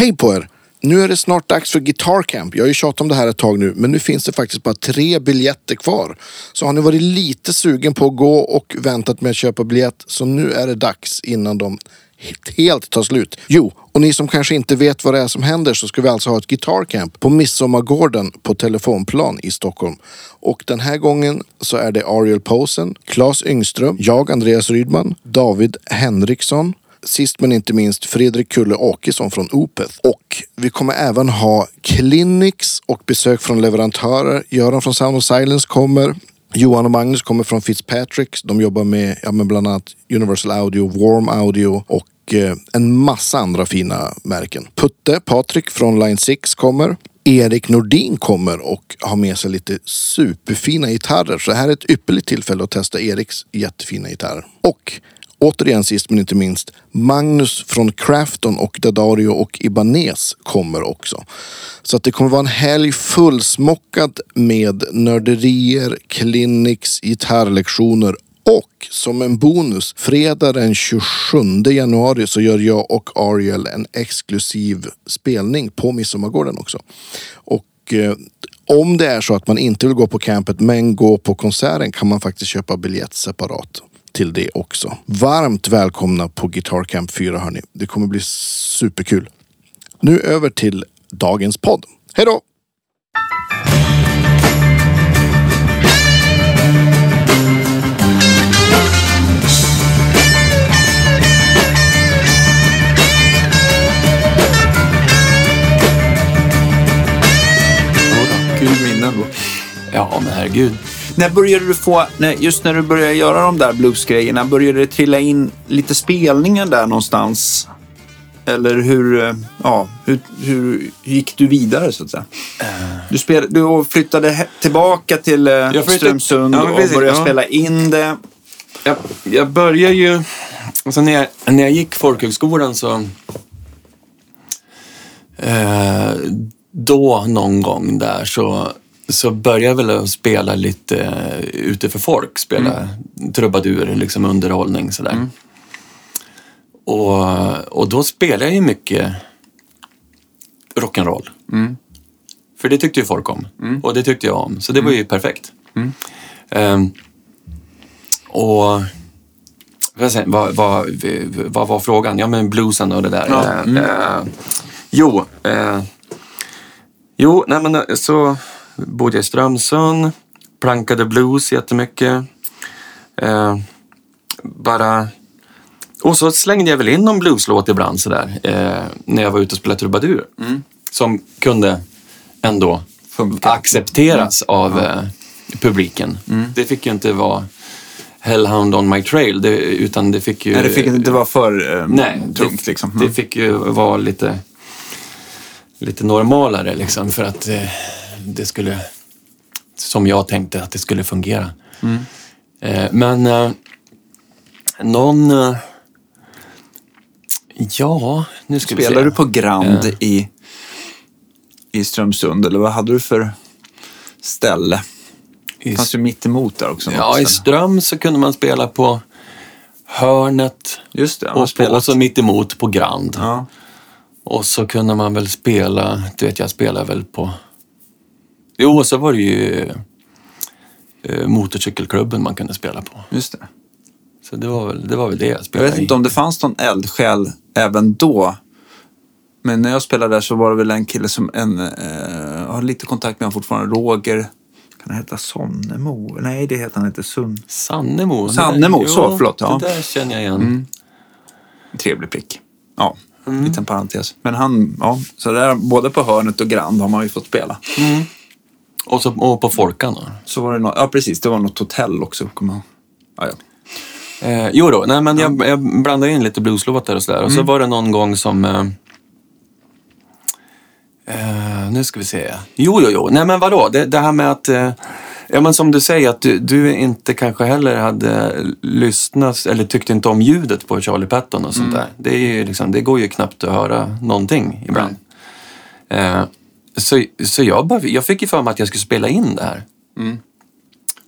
Hej på er! Nu är det snart dags för Guitar Camp. Jag har ju tjatat om det här ett tag nu, men nu finns det faktiskt bara tre biljetter kvar. Så har ni varit lite sugen på att gå och väntat med att köpa biljett, så nu är det dags innan de helt tar slut. Jo, och ni som kanske inte vet vad det är som händer så ska vi alltså ha ett Guitar Camp på Midsommargården på Telefonplan i Stockholm. Och den här gången så är det Ariel Posen, Claes Yngström, jag Andreas Rydman, David Henriksson, sist men inte minst Fredrik Kulle Åkesson från Opeth. Och vi kommer även ha clinics och besök från leverantörer. Göran från Sound of Silence kommer. Johan och Magnus kommer från Fitzpatricks. De jobbar med, ja, med bland annat Universal Audio, Warm Audio och eh, en massa andra fina märken. Putte, Patrik från Line 6 kommer. Erik Nordin kommer och har med sig lite superfina gitarrer. Så det här är ett ypperligt tillfälle att testa Eriks jättefina gitarrer. Och återigen sist men inte minst, Magnus från Crafton och Dadario och Ibanez kommer också. Så att det kommer vara en helg fullsmockad med nörderier, clinics, gitarrlektioner och som en bonus, fredag den 27 januari så gör jag och Ariel en exklusiv spelning på Midsommargården också. Och eh, om det är så att man inte vill gå på campet men gå på konserten kan man faktiskt köpa biljett separat till det också. Varmt välkomna på Guitar Camp 4 hörni. Det kommer bli superkul. Nu över till dagens podd. Hej då! Kul. Ja, men herregud. När började du få, just när du började göra de där bluesgrejerna, började det trilla in lite spelningar där någonstans? Eller hur, eh, ja, hur, hur gick du vidare så att säga? Du, spel, du flyttade tillbaka till eh, flyttade- Strömsund Ja, men och precis, började ja. spela in det. Jag, jag började ju... Alltså när, jag, när jag gick folkhögskolan så... Eh, då någon gång där så, så började jag väl att spela lite eh, ute för folk. Spela trubadur, liksom underhållning sådär. Och, och då spelade jag ju mycket rock'n'roll. För det tyckte ju folk om. Och det tyckte jag om. Så det var ju perfekt. Ehm, och vad, vad, vad, var frågan? Ja, men bluesen och det där. Ja. Eh, jo, eh, jo nej, men, eh, så bodde i Strömsund, plankade blues jättemycket. Eh, bara... Och så slängde jag väl in någon blueslåt ibland sådär, eh, när jag var ute och spelade trubadur. Som kunde ändå Funka. accepteras av eh, publiken. Det fick ju inte vara Hellhound on my trail, det, utan det fick ju... Nej, det fick inte vara för eh, Nej, tungt det, liksom. det fick ju vara lite, lite normalare liksom för att eh, det skulle, som jag tänkte att det skulle fungera. Eh, men eh, någon, eh, ja, nu ska. Spelade du på Grand Eh. i, i Strömsund eller vad hade du för ställe? I fanns ju mitt emot där också. Ja, i. Ström så kunde man spela på Hörnet Just det, och, på, och så mitt emot på Grand. Ja. Och så kunde man väl spela, du vet jag spelade väl på... Jo, så var det ju eh, motorcykelklubben man kunde spela på. Just det. Så det var väl det, var väl det jag Jag spelade vet inte om det fanns någon eldsjäl även då. Men när jag spelade där så var det väl en kille som en, eh, har lite kontakt med honom fortfarande. Roger, kan han heta Sonnemo? Nej, det heter han inte. Sund. i. Sannemo. Sannemo, så, jo, förlåt, ja. Det där känner jag igen. Trevlig prick. Ja, mm. liten parentes. Men han, ja, så där både på hörnet och Grand har man ju fått spela. Och, så, och på Folkan då. Så var det något, ja precis, det var något hotell också. Kommer jag ja, ja. Eh, jo då, nej men jag, jag blandade in lite blueslåtar och sådär. Och så var det någon gång som... Eh, eh, nu ska vi se. Jo, jo, jo. Nej men vadå? Det, det här med att... Eh, ja men som du säger att du, du inte kanske heller hade lyssnat eller tyckte inte om ljudet på Charlie Patton och sånt där. Det, är ju liksom, det går ju knappt att höra någonting ibland. Eh, så så jag, bara, jag fick ju för mig att jag skulle spela in det här.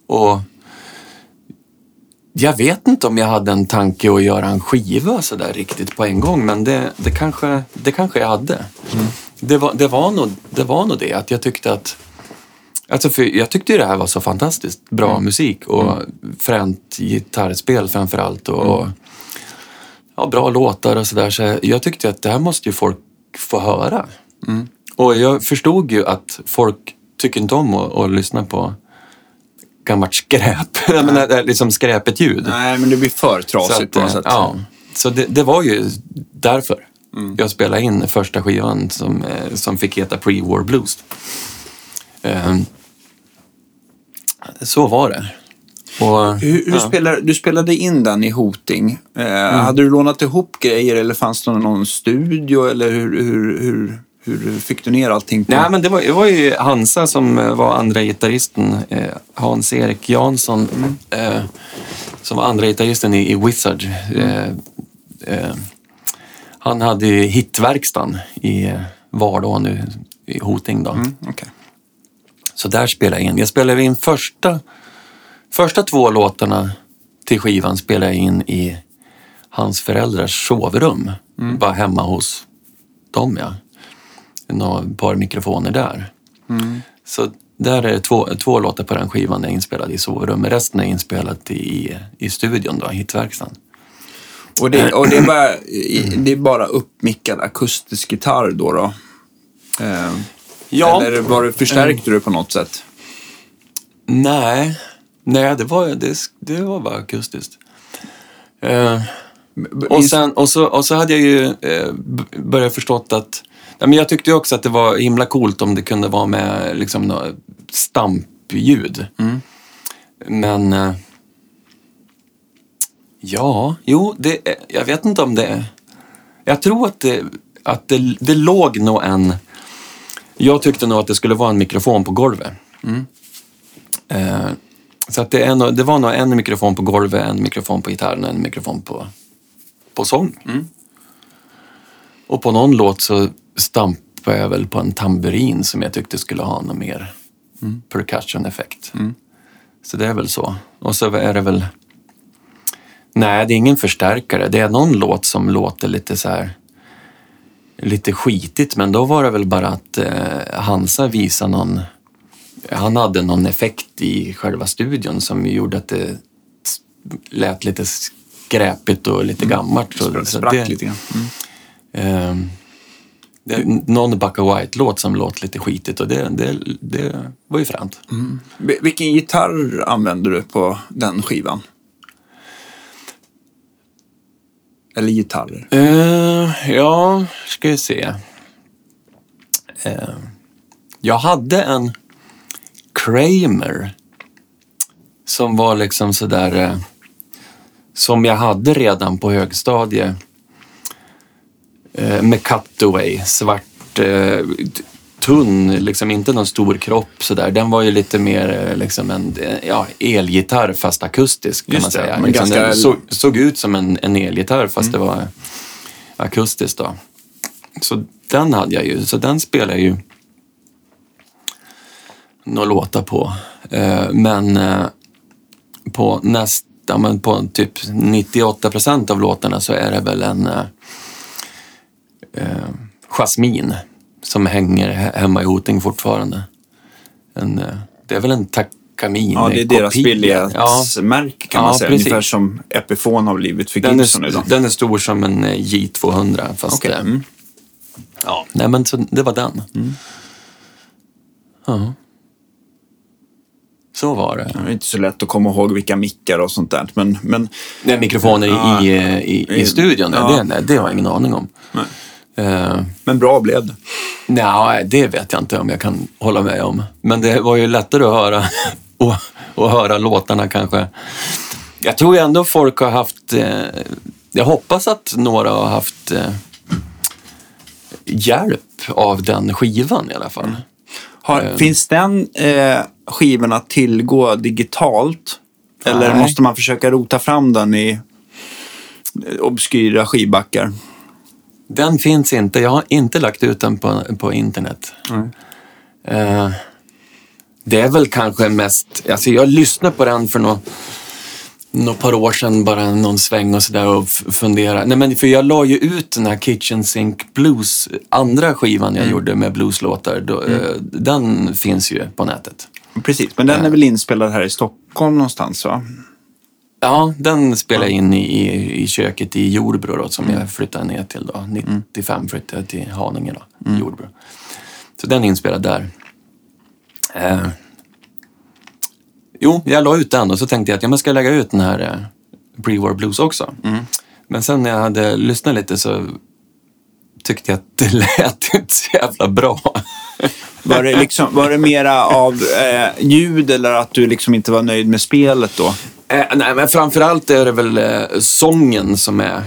Och jag vet inte om jag hade en tanke att göra en skiva så där riktigt på en gång, men det, det, kanske, det kanske jag hade. Det, var, det, var nog, det var nog det, att jag tyckte att Alltså för jag tyckte ju det här var så fantastiskt bra musik och fränt gitarrspel framför allt och, och ja, bra låtar och sådär. Så jag tyckte att det här måste ju folk få höra. Och jag förstod ju att folk tycker inte om att, att lyssna på gammalt skräp. Jag menar, liksom skräpet ljud. Nej, men det blir för trasigt på något eh, sätt. Ja, så det, det var ju därför jag spelade in första skivan som, eh, som fick heta Pre-War Blues. Eh, så var det. Och, Hur, hur ja. spelar, du spelade in den i Hoting. Eh, Hade du lånat ihop grejer eller fanns det någon studio? Eller hur, hur, hur, hur fick du ner allting? På? Nej, men det var, det var ju Hansa som eh, var andra gitarristen. Eh, Hans-Erik Jansson eh, som var andra gitarristen i, i Wizard. Eh, eh, han hade ju hitverkstan i eh, var då nu, i Hoting. Då. Mm, okej. Så där spelade jag in. Jag spelade in första, första två låtarna till skivan spelade jag in i hans föräldrars sovrum. Bara hemma hos dem, ja. Några par mikrofoner där. Så där är två, två låtar på den skivan är inspelade i sovrummet. Resten är inspelat i, i studion, då, hitverkstan. Och, det, och det, är bara, det är bara uppmickad akustisk gitarr då? då? Eh, Ja. Eller var det, förstärkte du på något sätt? Nej, nej det, var, det, det var bara akustiskt. Eh, Och, sen, och, så, och så hade jag ju eh, börjat förstått att... Ja, men jag tyckte också att det var himla coolt om det kunde vara med liksom, stampljud. Men... Eh, ja, jo, det, jag vet inte om det... Jag tror att det, att det, det låg nog en... Jag tyckte nog att det skulle vara en mikrofon på golvet. Eh, så att det, är det var nog en mikrofon på golvet, en mikrofon på gitarren och en mikrofon på, på sång. Och på någon låt så stampade jag väl på en tamburin som jag tyckte skulle ha någon mer percussion-effekt. Så det är väl så. Och så är det väl... Nej, det är ingen förstärkare. Det är någon låt som låter lite så här lite skitigt, men då var det väl bara att eh, Hansa visade någon... Han hade någon effekt i själva studion som gjorde att det lät lite skräpigt och lite gammalt. Så, så Sprack det, lite grann. Mm. Ehm, det är någon Bucka White-låt som låter lite skitigt och det, det, det var ju fränt. Vil- Vilken gitarr använde du på den skivan? Eller gitarrer? Eh, ja, ska vi se. Eh, jag hade en Kramer som var liksom sådär eh, som jag hade redan på högstadiet eh, med cutaway, svart, eh, tunn, liksom inte någon stor kropp sådär. Den var ju lite mer eh, liksom en eh, ja, elgitarr fast akustisk kan Just man det, säga. Liksom, ganska- Den såg, såg ut som en, en elgitarr fast det var akustiskt då. Så den hade jag ju, så den spelade jag ju några låtar på. Eh, men på nästa, men på typ 98 procent av låtarna så är det väl en eh, Jasmin som hänger he- hemma i Hoting fortfarande. En, eh, det är väl en Takamine Ja, det är deras billighetsmärke kan Ja, man säga. precis. Ungefär som Epiphone har blivit för Den Gibson är, idag. den är stor som en eh, J200 fast... Okej, eh, mm. Ja, nej men så, det var den. Ja. Så var det. Det är inte så lätt att komma ihåg vilka mickar och sånt där. Men, men Nej, mikrofoner Ja. i, i, i, i studion, Ja. det, det har jag ingen aning om. Nej. Eh, Men bra blev det. nej, det vet jag inte om jag kan hålla med om. Men det var ju lättare att höra och, och höra låtarna kanske. Jag tror ändå folk har haft... Eh, jag hoppas att några har haft eh, hjälp av den skivan i alla fall. Har, Eh. Finns den eh, skivan att tillgå digitalt? Eller Nej. måste man försöka rota fram den i obskyra skivbackar? Den finns inte. Jag har inte lagt ut den på, på internet. Eh, det är väl kanske mest... Alltså jag lyssnade på den för något, några par år sedan bara någon sväng och sådär och fundera. Nej men för jag la ju ut den här Kitchen Sink Blues, andra skivan jag gjorde med blueslåtar. Då, eh, Den finns ju på nätet. Precis, men den är väl inspelad här i Stockholm någonstans va? Ja, den spelade jag in i, i, köket i Jordbro då, som jag flyttade ner till då. 95 flyttade jag till Haninge då, Jordbro. Så den är inspelad där. Eh. Jo, jag la ut den och så tänkte jag att jag ska lägga ut den här eh, Pre-War Blues också. Men sen när jag hade lyssnat lite så tyckte jag att det lät inte så jävla bra. Var det, liksom, var det mera av eh, ljud eller att du liksom inte var nöjd med spelet då? Eh, nej, men framförallt är det väl eh, sången som är,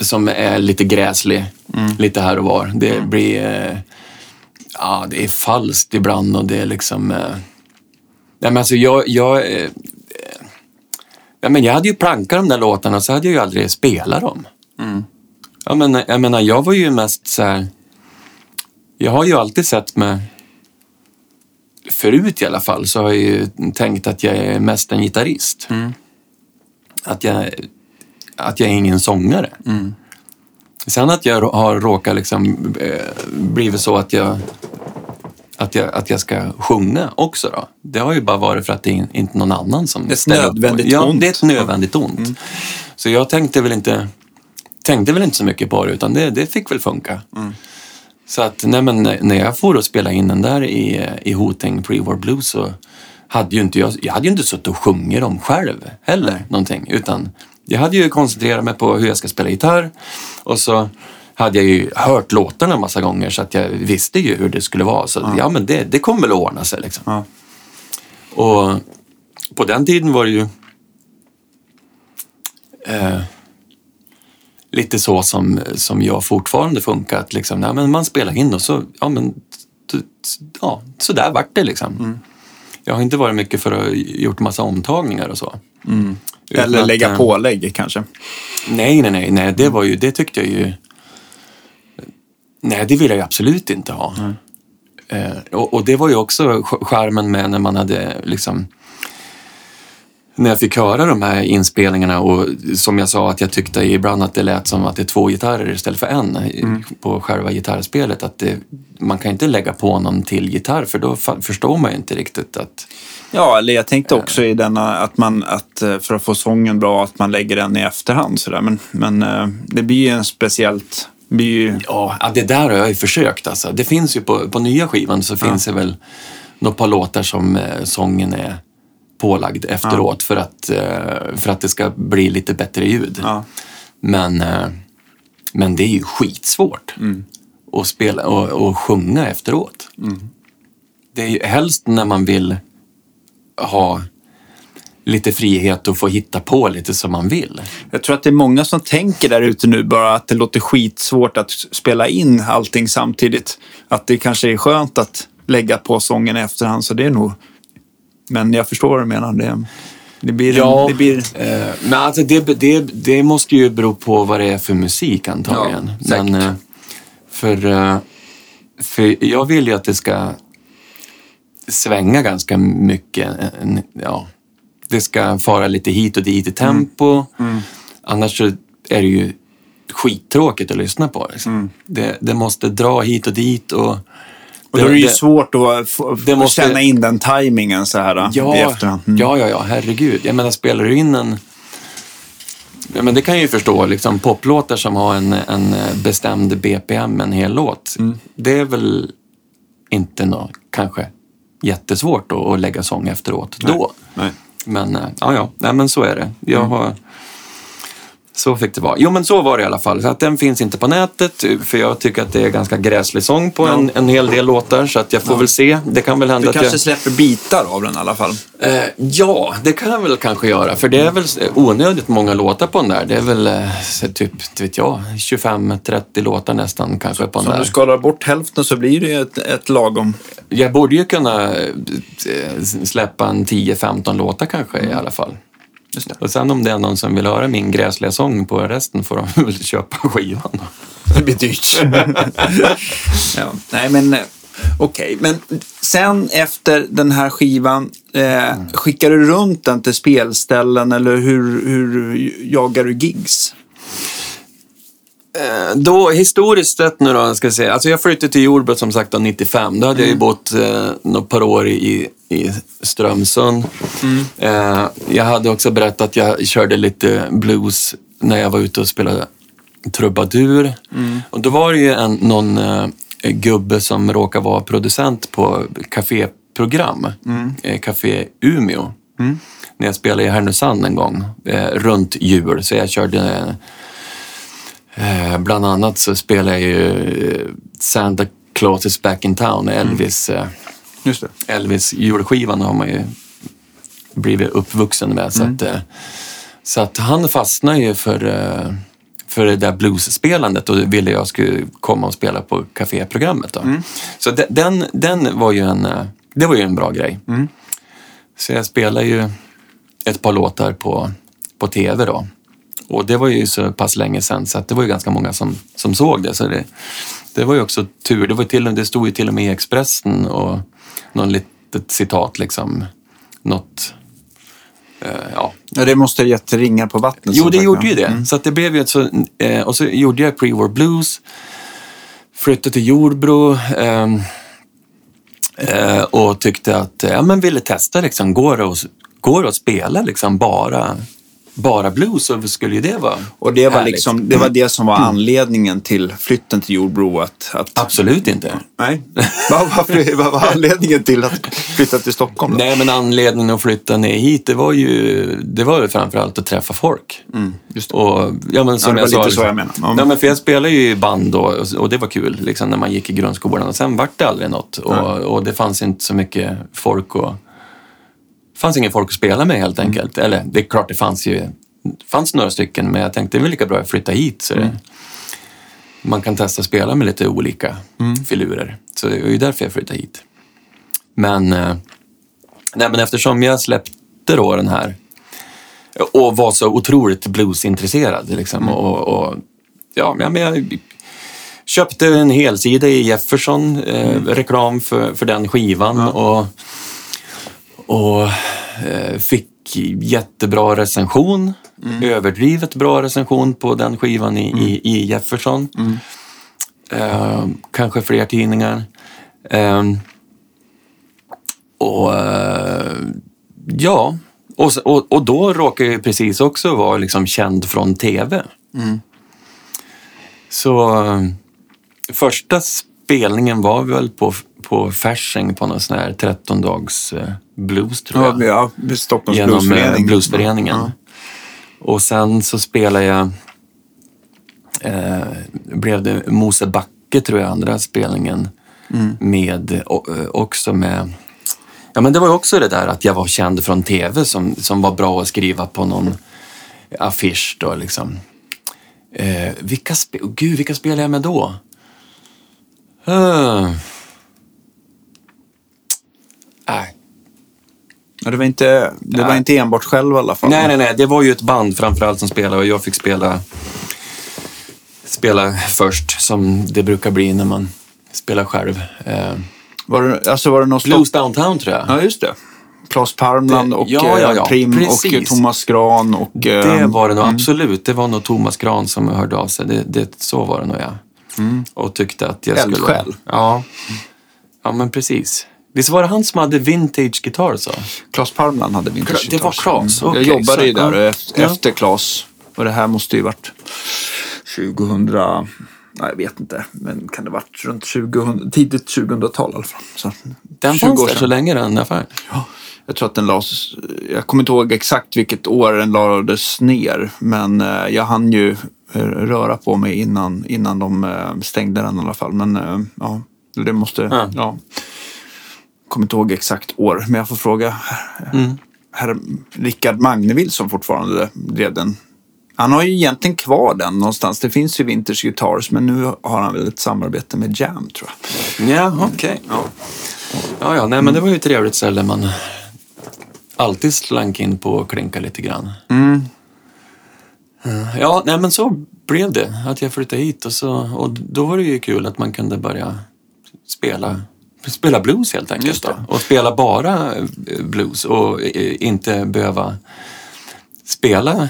som är lite gräslig. Lite här och var. Det blir... Eh, ja, det är falskt ibland och det är liksom... Eh, nej, men alltså jag... jag eh, ja, men jag hade ju plankat de där låtarna så hade jag ju aldrig spelat dem. Ja, men, jag menar, jag var ju mest så här... Jag har ju alltid sett mig förut i alla fall så har jag ju tänkt att jag är mest en gitarrist. Att, jag, att jag är ingen sångare. Sen att jag har råkat liksom eh, blivit så att jag, att, jag, att jag ska sjunga också då. Det har ju bara varit för att det är inte någon annan som Ett nödvändigt ja, ont. det är ett nödvändigt ont. Så jag tänkte väl inte tänkte väl inte så mycket på det utan det, det fick väl funka. Så att nej, men när- jag får och spela in den där i, i Hoting Pre-War Blues så hade ju inte jag, jag hade ju inte suttit och sjungit dem själv heller någonting utan jag hade ju koncentrerat mig på hur jag ska spela gitarr och så hade jag ju hört låtarna en massa gånger så att jag visste ju hur det skulle vara. Så ja, men det, det kommer väl att ordna sig liksom. Ja. Och på den tiden var det ju eh, lite så som, som jag fortfarande funkar. Att liksom, ja, men man spelar in och så, ja men, ja, så där vart det liksom. Jag har inte varit mycket för att gjort massa omtagningar och så. Utan Eller att, lägga eh, pålägg kanske? Nej, nej, nej, nej, det var ju, det tyckte jag ju... Nej, det ville jag absolut inte ha. Eh, och, och det var ju också ch- charmen med när man hade liksom... När jag fick höra de här inspelningarna och som jag sa att jag tyckte ibland att det lät som att det är två gitarrer istället för en i- på själva gitarrspelet. Att det, man kan inte lägga på någon till gitarr för då förstår man ju inte riktigt att... Ja, eller jag tänkte också i denna att man, att eh, för att få sången bra, att man lägger den i efterhand sådär. Men, men eh, det blir ju en speciellt, blir ju, Ja, ja, det där har jag ju försökt alltså. Det finns ju på, på nya skivan så finns det väl några par låtar som eh, sången är pålagd efteråt för, att, eh, för att det ska bli lite bättre ljud. ja. Men, eh, men det är ju skitsvårt att spela och, och sjunga efteråt. Det är ju helst när man vill ha lite frihet och få hitta på lite som man vill. Jag tror att det är många som tänker där ute nu bara att det låter skitsvårt att spela in allting samtidigt. Att det kanske är skönt att lägga på sången i efterhand, så det är nog... Men jag förstår vad du menar. Det, det blir... Ja, En, det blir eh, men alltså det, det, det måste ju bero på vad det är för musik antagligen. Ja, säkert. men, eh, för, eh, för jag vill ju att det ska svänga ganska mycket. Ja, det ska fara lite hit och dit i tempo. Mm. Annars så är det ju skittråkigt att lyssna på. Liksom. Det, det måste dra hit och dit. Och, Mm. Och då är det ju svårt att få, det måste- känna in den tajmingen så här Ja, i efterhand. Mm. ja, ja, ja, herregud. Jag menar, spelar du in en... Ja, men det kan jag ju förstå, liksom poplåtar som har en, en bestämd BPM, en hel låt. Mm. Det är väl inte nå, kanske jättesvårt att, lägga sång efteråt då. Nej. Men eh, ja, ja, nej, men så är det. Jag har... Så fick det vara. Jo, men så var det i alla fall. Så att den finns inte på nätet, för jag tycker att det är ganska gräslig sång på en, en hel del låtar. Så att jag får väl se. Det kan väl hända Du kanske jag... släpper bitar av den i alla fall. Eh, ja, det kan jag väl kanske göra. För det är väl onödigt många låtar på den där. Det är väl eh, så typ, vet jag, 25-30 låtar nästan kanske på Så den om där. du skalar bort hälften så blir det ett, ett lagom. Jag borde ju kunna eh, släppa en 10-15 låtar kanske i alla fall. Just det. Och sen om det är någon som vill höra min gräsliga sång på resten får de väl köpa skivan. Det blir dyrt. ja. Nej, men, eh, Okej, men sen efter den här skivan, eh, skickar du runt den till spelställen eller hur, hur jagar du gigs? Eh, Då, historiskt sett nu då, ska jag säga. Alltså jag flyttade till Jordbro som sagt då, 95. Då hade jag ju bott eh, några par år i, i Strömsund. Eh, jag hade också berättat att jag körde lite blues när jag var ute och spelade trubadur. Och då var det ju en, någon eh, gubbe som råkade vara producent på kaféprogram, eh, Café Umeå. När jag spelade i Härnösand en gång, eh, runt jul. Så jag körde Eh, bland annat så spelar jag ju eh, Santa Claus is back in town, Elvis, eh, Just det. Elvis julskivan har man ju blivit uppvuxen med. Så, att, eh, så att han fastnade ju för, för det där bluesspelandet och ville jag skulle komma och spela på kaféprogrammet. Då. Så de, den, den var ju en, det var ju en bra grej. Så jag spelade ju ett par låtar på, på tv då. Och det var ju så pass länge sedan så det var ju ganska många som, som såg det. Så det, det var ju också tur. Det, var till, det stod ju till och med i Expressen och någon litet citat liksom. Något, eh, ja. Ja, det måste ha gett ringar på vattnet. Jo, det gjorde ju det. Så att det blev ju ett så, eh, och så gjorde jag Pre-War Blues, flyttade till Jordbro ehm, eh, och tyckte att, eh, ja men ville testa liksom, går det att, går det att spela liksom bara, bara blues så skulle ju det vara Och det var, härligt. liksom, det var det som var anledningen till flytten till Jordbro. Att, att, Absolut inte. nej. vad, var, vad var anledningen till att flytta till Stockholm? Då? Nej, men anledningen att flytta ner hit, det var ju, det var ju framförallt att träffa folk. just det. Och, ja, men som det jag var sa, lite liksom, så jag menade. Ja. Nej, men för jag spelade ju i band då, och- det var kul liksom, när man gick i grundskolan. Och sen vart det aldrig något. Och, och det fanns inte så mycket folk och det fanns ingen folk att spela med helt Mm. enkelt. Eller det är klart det fanns ju fanns några stycken, men jag tänkte det är lika bra att flytta hit. Så Mm. det, man kan testa att spela med lite olika Mm. filurer. Så det var ju därför jag flyttade hit. Men, eh, nej, men eftersom jag släppte då den här och var så otroligt bluesintresserad. Liksom, Mm. och, och, ja, men jag köpte en helsida i Jefferson, eh, Mm. reklam för, för den skivan. Och, och eh, fick jättebra recension. Mm. Överdrivet bra recension på den skivan i, i, i Jefferson. Mm. Eh, kanske fler tidningar. Eh, och eh, ja, och, och, och då råkade jag precis också vara liksom känd från tv. Så eh, första spelningen var väl på, på Fasching på någon sån här 13-dags eh, blues tror jag. Ja, ja, Stockholms Genom eh, bluesförening. bluesföreningen. Ja. Och sen så spelade jag, eh, blev det Mosebacke tror jag, andra spelningen Mm. med, eh, också med, ja men det var ju också det där att jag var känd från tv som, som var bra att skriva på någon affisch då liksom. Eh, vilka, spe, gud, vilka spelade jag med då? Uh. Nej, Ja, det var, inte, det var inte enbart själv i alla fall. Nej, nej, nej. Det var ju ett band framförallt som spelade och jag fick spela, spela först, som det brukar bli när man spelar själv. Eh, Var det, alltså var det någon Blues Downtown tror jag. Ja, just det. Claes Parmland och ja, ja, ja. eh, Prim och Precis. eh, Thomas Gran och... Det eh, var det nog absolut. Det var nog Thomas Gran som hörde av sig. Det, det, så var det nog, ja. Och tyckte att jag skulle... Eldsjäl. Ja. ja, men precis. Visst var det han som hade vintage guitar så? Claes Parmland hade vintage Det var. Claes, Mm. okej, Jag jobbade så- ju där ja. efter, Ja. efter Claes. Och det här måste ju varit 2000... Nej, jag vet inte. Men kan det varit runt 2000, tidigt 2000-tal i alla fall. Så, Den 20 fanns år där så sedan. länge den affären. Jag tror att den lades... Jag kommer inte ihåg exakt vilket år den lades ner. Men eh, jag hann ju eh, röra på mig innan, innan de eh, stängde den i alla fall. Men eh, ja, det måste... Ja. Ja. Kommer inte ihåg exakt år. Men jag får fråga Mm. herr Rickard Magnevill som fortfarande drev den. Han har ju egentligen kvar den någonstans. Det finns ju Vintage Guitars men nu har han väl ett samarbete med Jam tror jag. Ja, okej. Ja. ja, ja, nej, men det var ju ett trevligt ställe man alltid slank in på och klinka lite grann. Mm. Eh, Ja, nej men så blev det. Att jag flyttade hit och, så, och då var det ju kul att man kunde börja spela spela blues helt enkelt. Och spela bara eh, blues och eh, inte behöva spela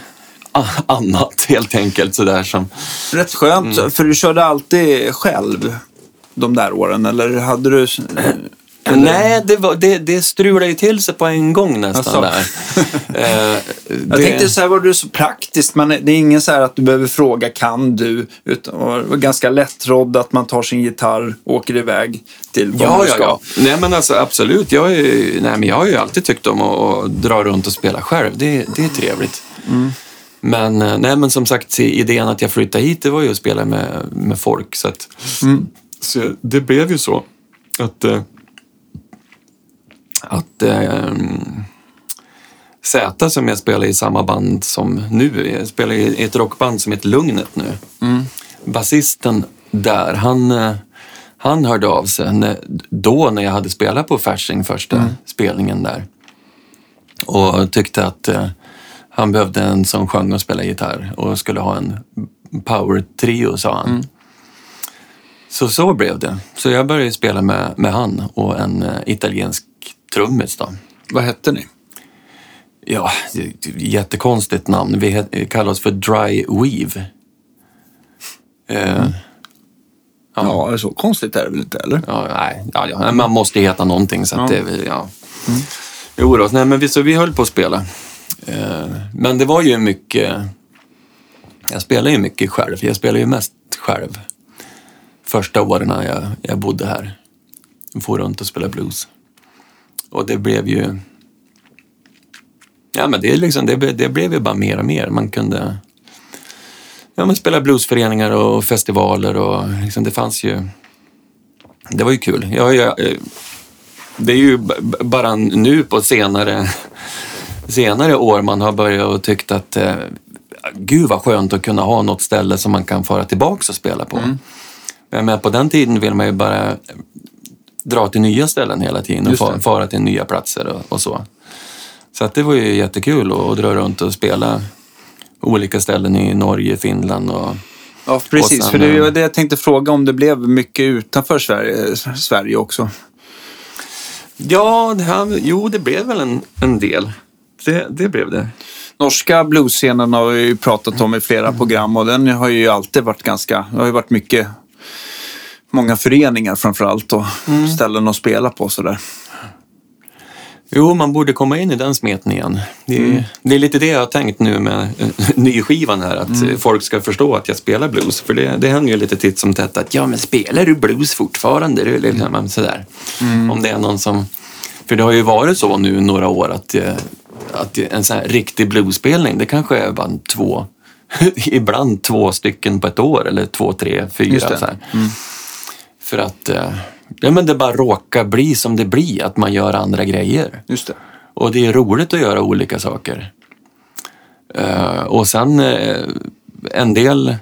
annat helt enkelt sådär som... Rätt skönt, Mm. för du körde alltid själv de där åren, eller hade du... Eller- Nej, det, var, det, det strulade ju till sig på en gång nästan Asså. där. Eh, Jag det- tänkte så här var du så praktiskt, men det är ingen så här att du behöver fråga kan du? Utan det var ganska lättrodd att man tar sin gitarr och åker iväg till vad Ja, man ja, ska. ja. Nej, men alltså absolut. Jag, är, nej, men jag har ju alltid tyckt om att, att dra runt och spela själv. Det, det är trevligt. Men, eh, nej, men som sagt, idén att jag flyttade hit, det var ju att spela med, med folk. Så, att, så det blev ju så att, eh, att eh, Zäta som jag spelar i samma band som nu, jag spelar i ett rockband som heter Lugnet nu. Basisten där, han, eh, han hörde av sig när, då när jag hade spelat på Fasching första spelningen där. Och tyckte att eh, han behövde en som sjöng och spelade gitarr och skulle ha en power-trio, sa han. Så så blev det. Så jag började spela med, med han och en eh, italiensk trummis då. Vad hette ni? Ja, jättekonstigt namn. Vi kallar oss för Dry Weave. Eh, Ja, så konstigt är det väl inte, eller? ja, nej, ja, ja, man måste heta någonting så att Ja. det ja. Jo då, nej, men vi, så vi höll på att spela. Eh, men det var ju mycket... Jag spelade ju mycket själv. Jag spelade ju mest själv. Första åren när jag, jag bodde här. Jag for runt och spelade blues. Och det blev ju... Ja, men det, är liksom, det, det blev ju bara mer och mer. Man kunde ja, men spela bluesföreningar och festivaler och liksom, det fanns ju... Det var ju kul. Jag, jag, eh, det är ju bara nu på senare, senare år man har börjat och tyckt att eh, gud vad skönt att kunna ha något ställe som man kan fara tillbaks och spela på. Men men på den tiden vill man ju bara dra till nya ställen hela tiden och fa- fara till nya platser och, och så. Så att det var ju jättekul att, att dra runt och spela olika ställen i Norge, Finland och Ja, precis. Och sen, för det var eh, det jag tänkte fråga om det blev mycket utanför Sverige, Sverige också. Ja, det här, jo det blev väl en, en del. Det, det blev det. Norska bluesscenen har vi ju pratat om i flera program och den har ju alltid varit ganska, det har ju varit mycket, många föreningar framför allt och ställen att spela på sådär. Jo, man borde komma in i den smeten igen. Det, är- det är lite det jag har tänkt nu med eh, nyskivan här, att eh, folk ska förstå att jag spelar blues. För det, det händer ju lite titt som tätt att ja, men spelar du blues fortfarande? Är liksom, sådär. Om det är någon som... För det har ju varit så nu några år att, eh, att en sån här riktig bluesspelning, det kanske är bara två, ibland två stycken på ett år eller två, tre, fyra. Så här. För att eh, ja, men det bara råkar bli som det blir, att man gör andra grejer. Just det. Och det är roligt att göra olika saker. Eh, och sen eh, en del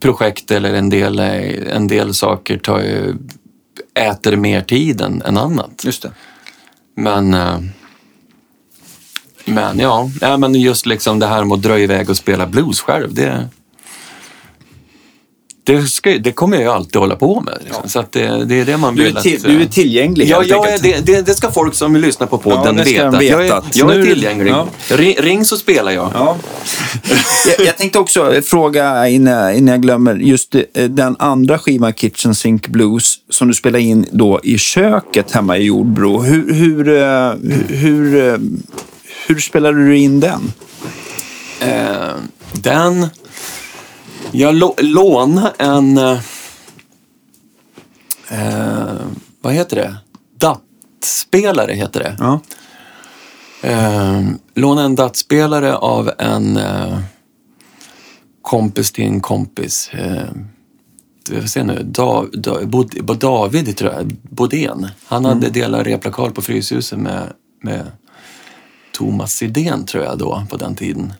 projekt eller en del, en del saker tar ju, äter mer tid än, än annat. Just det. Men, men ja, ja, men just liksom det här med att dra iväg och spela blues själv, det, det, ska, det kommer jag ju alltid hålla på med. Liksom. Så att det, det är det man Du vill är, till, att... du är eh, tillgänglig Ja, jag är, det, det, det ska folk som vill lyssna på podden Ja, veta. veta Jag är, jag är tillgänglig. ja. Ring, ring så spelar jag. Ja. jag, jag tänkte också fråga innan, innan jag glömmer. Just eh, den andra skivan, Kitchen Sink Blues, som du spelade in då i köket hemma i Jordbro. Hur, hur, eh, hur, hur, hur spelade du in den? Eh, den... Jag lå, lånade en... eh, Eh, vad heter det? DAT-spelare heter det. Ja. Eh, lånade en DAT-spelare av en eh, kompis till en kompis. Eh, vi får se nu. Da, da, Bod, David, tror jag. Bodén. Han hade delat replokal på Fryshuset med, med Thomas Sidén, tror jag då, på den tiden.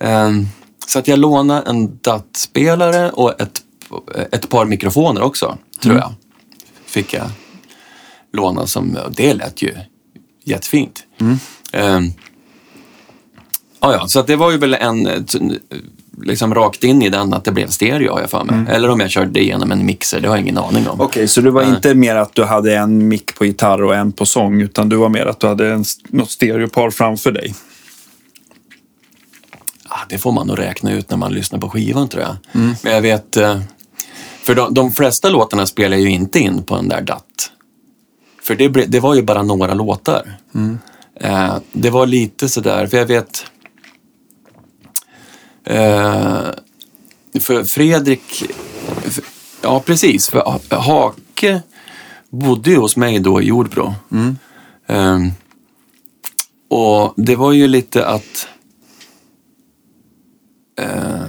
Ehm, så att jag lånade en DAT-spelare och ett, ett par mikrofoner också, tror jag. Fick jag låna som, det lät ju jättefint. Ehm, ja, ja, så det var ju väl en, liksom rakt in i den att det blev stereo har jag för mig. Eller om jag körde igenom en mixer, det har jag ingen aning om. Okej, så det var Nej. inte mer att du hade en mick på gitarr och en på sång, utan du var mer att du hade en, något stereopar framför dig? Det får man nog räkna ut när man lyssnar på skivan tror jag. Men jag vet, eh, för de, de flesta låtarna spelar ju inte in på den där DAT. För det, det var ju bara några låtar. Eh, det var lite sådär, för jag vet... Eh, för Fredrik... För, ja, precis. För Ha- Hake bodde ju hos mig då i Jordbro. Eh, och det var ju lite att... Eh,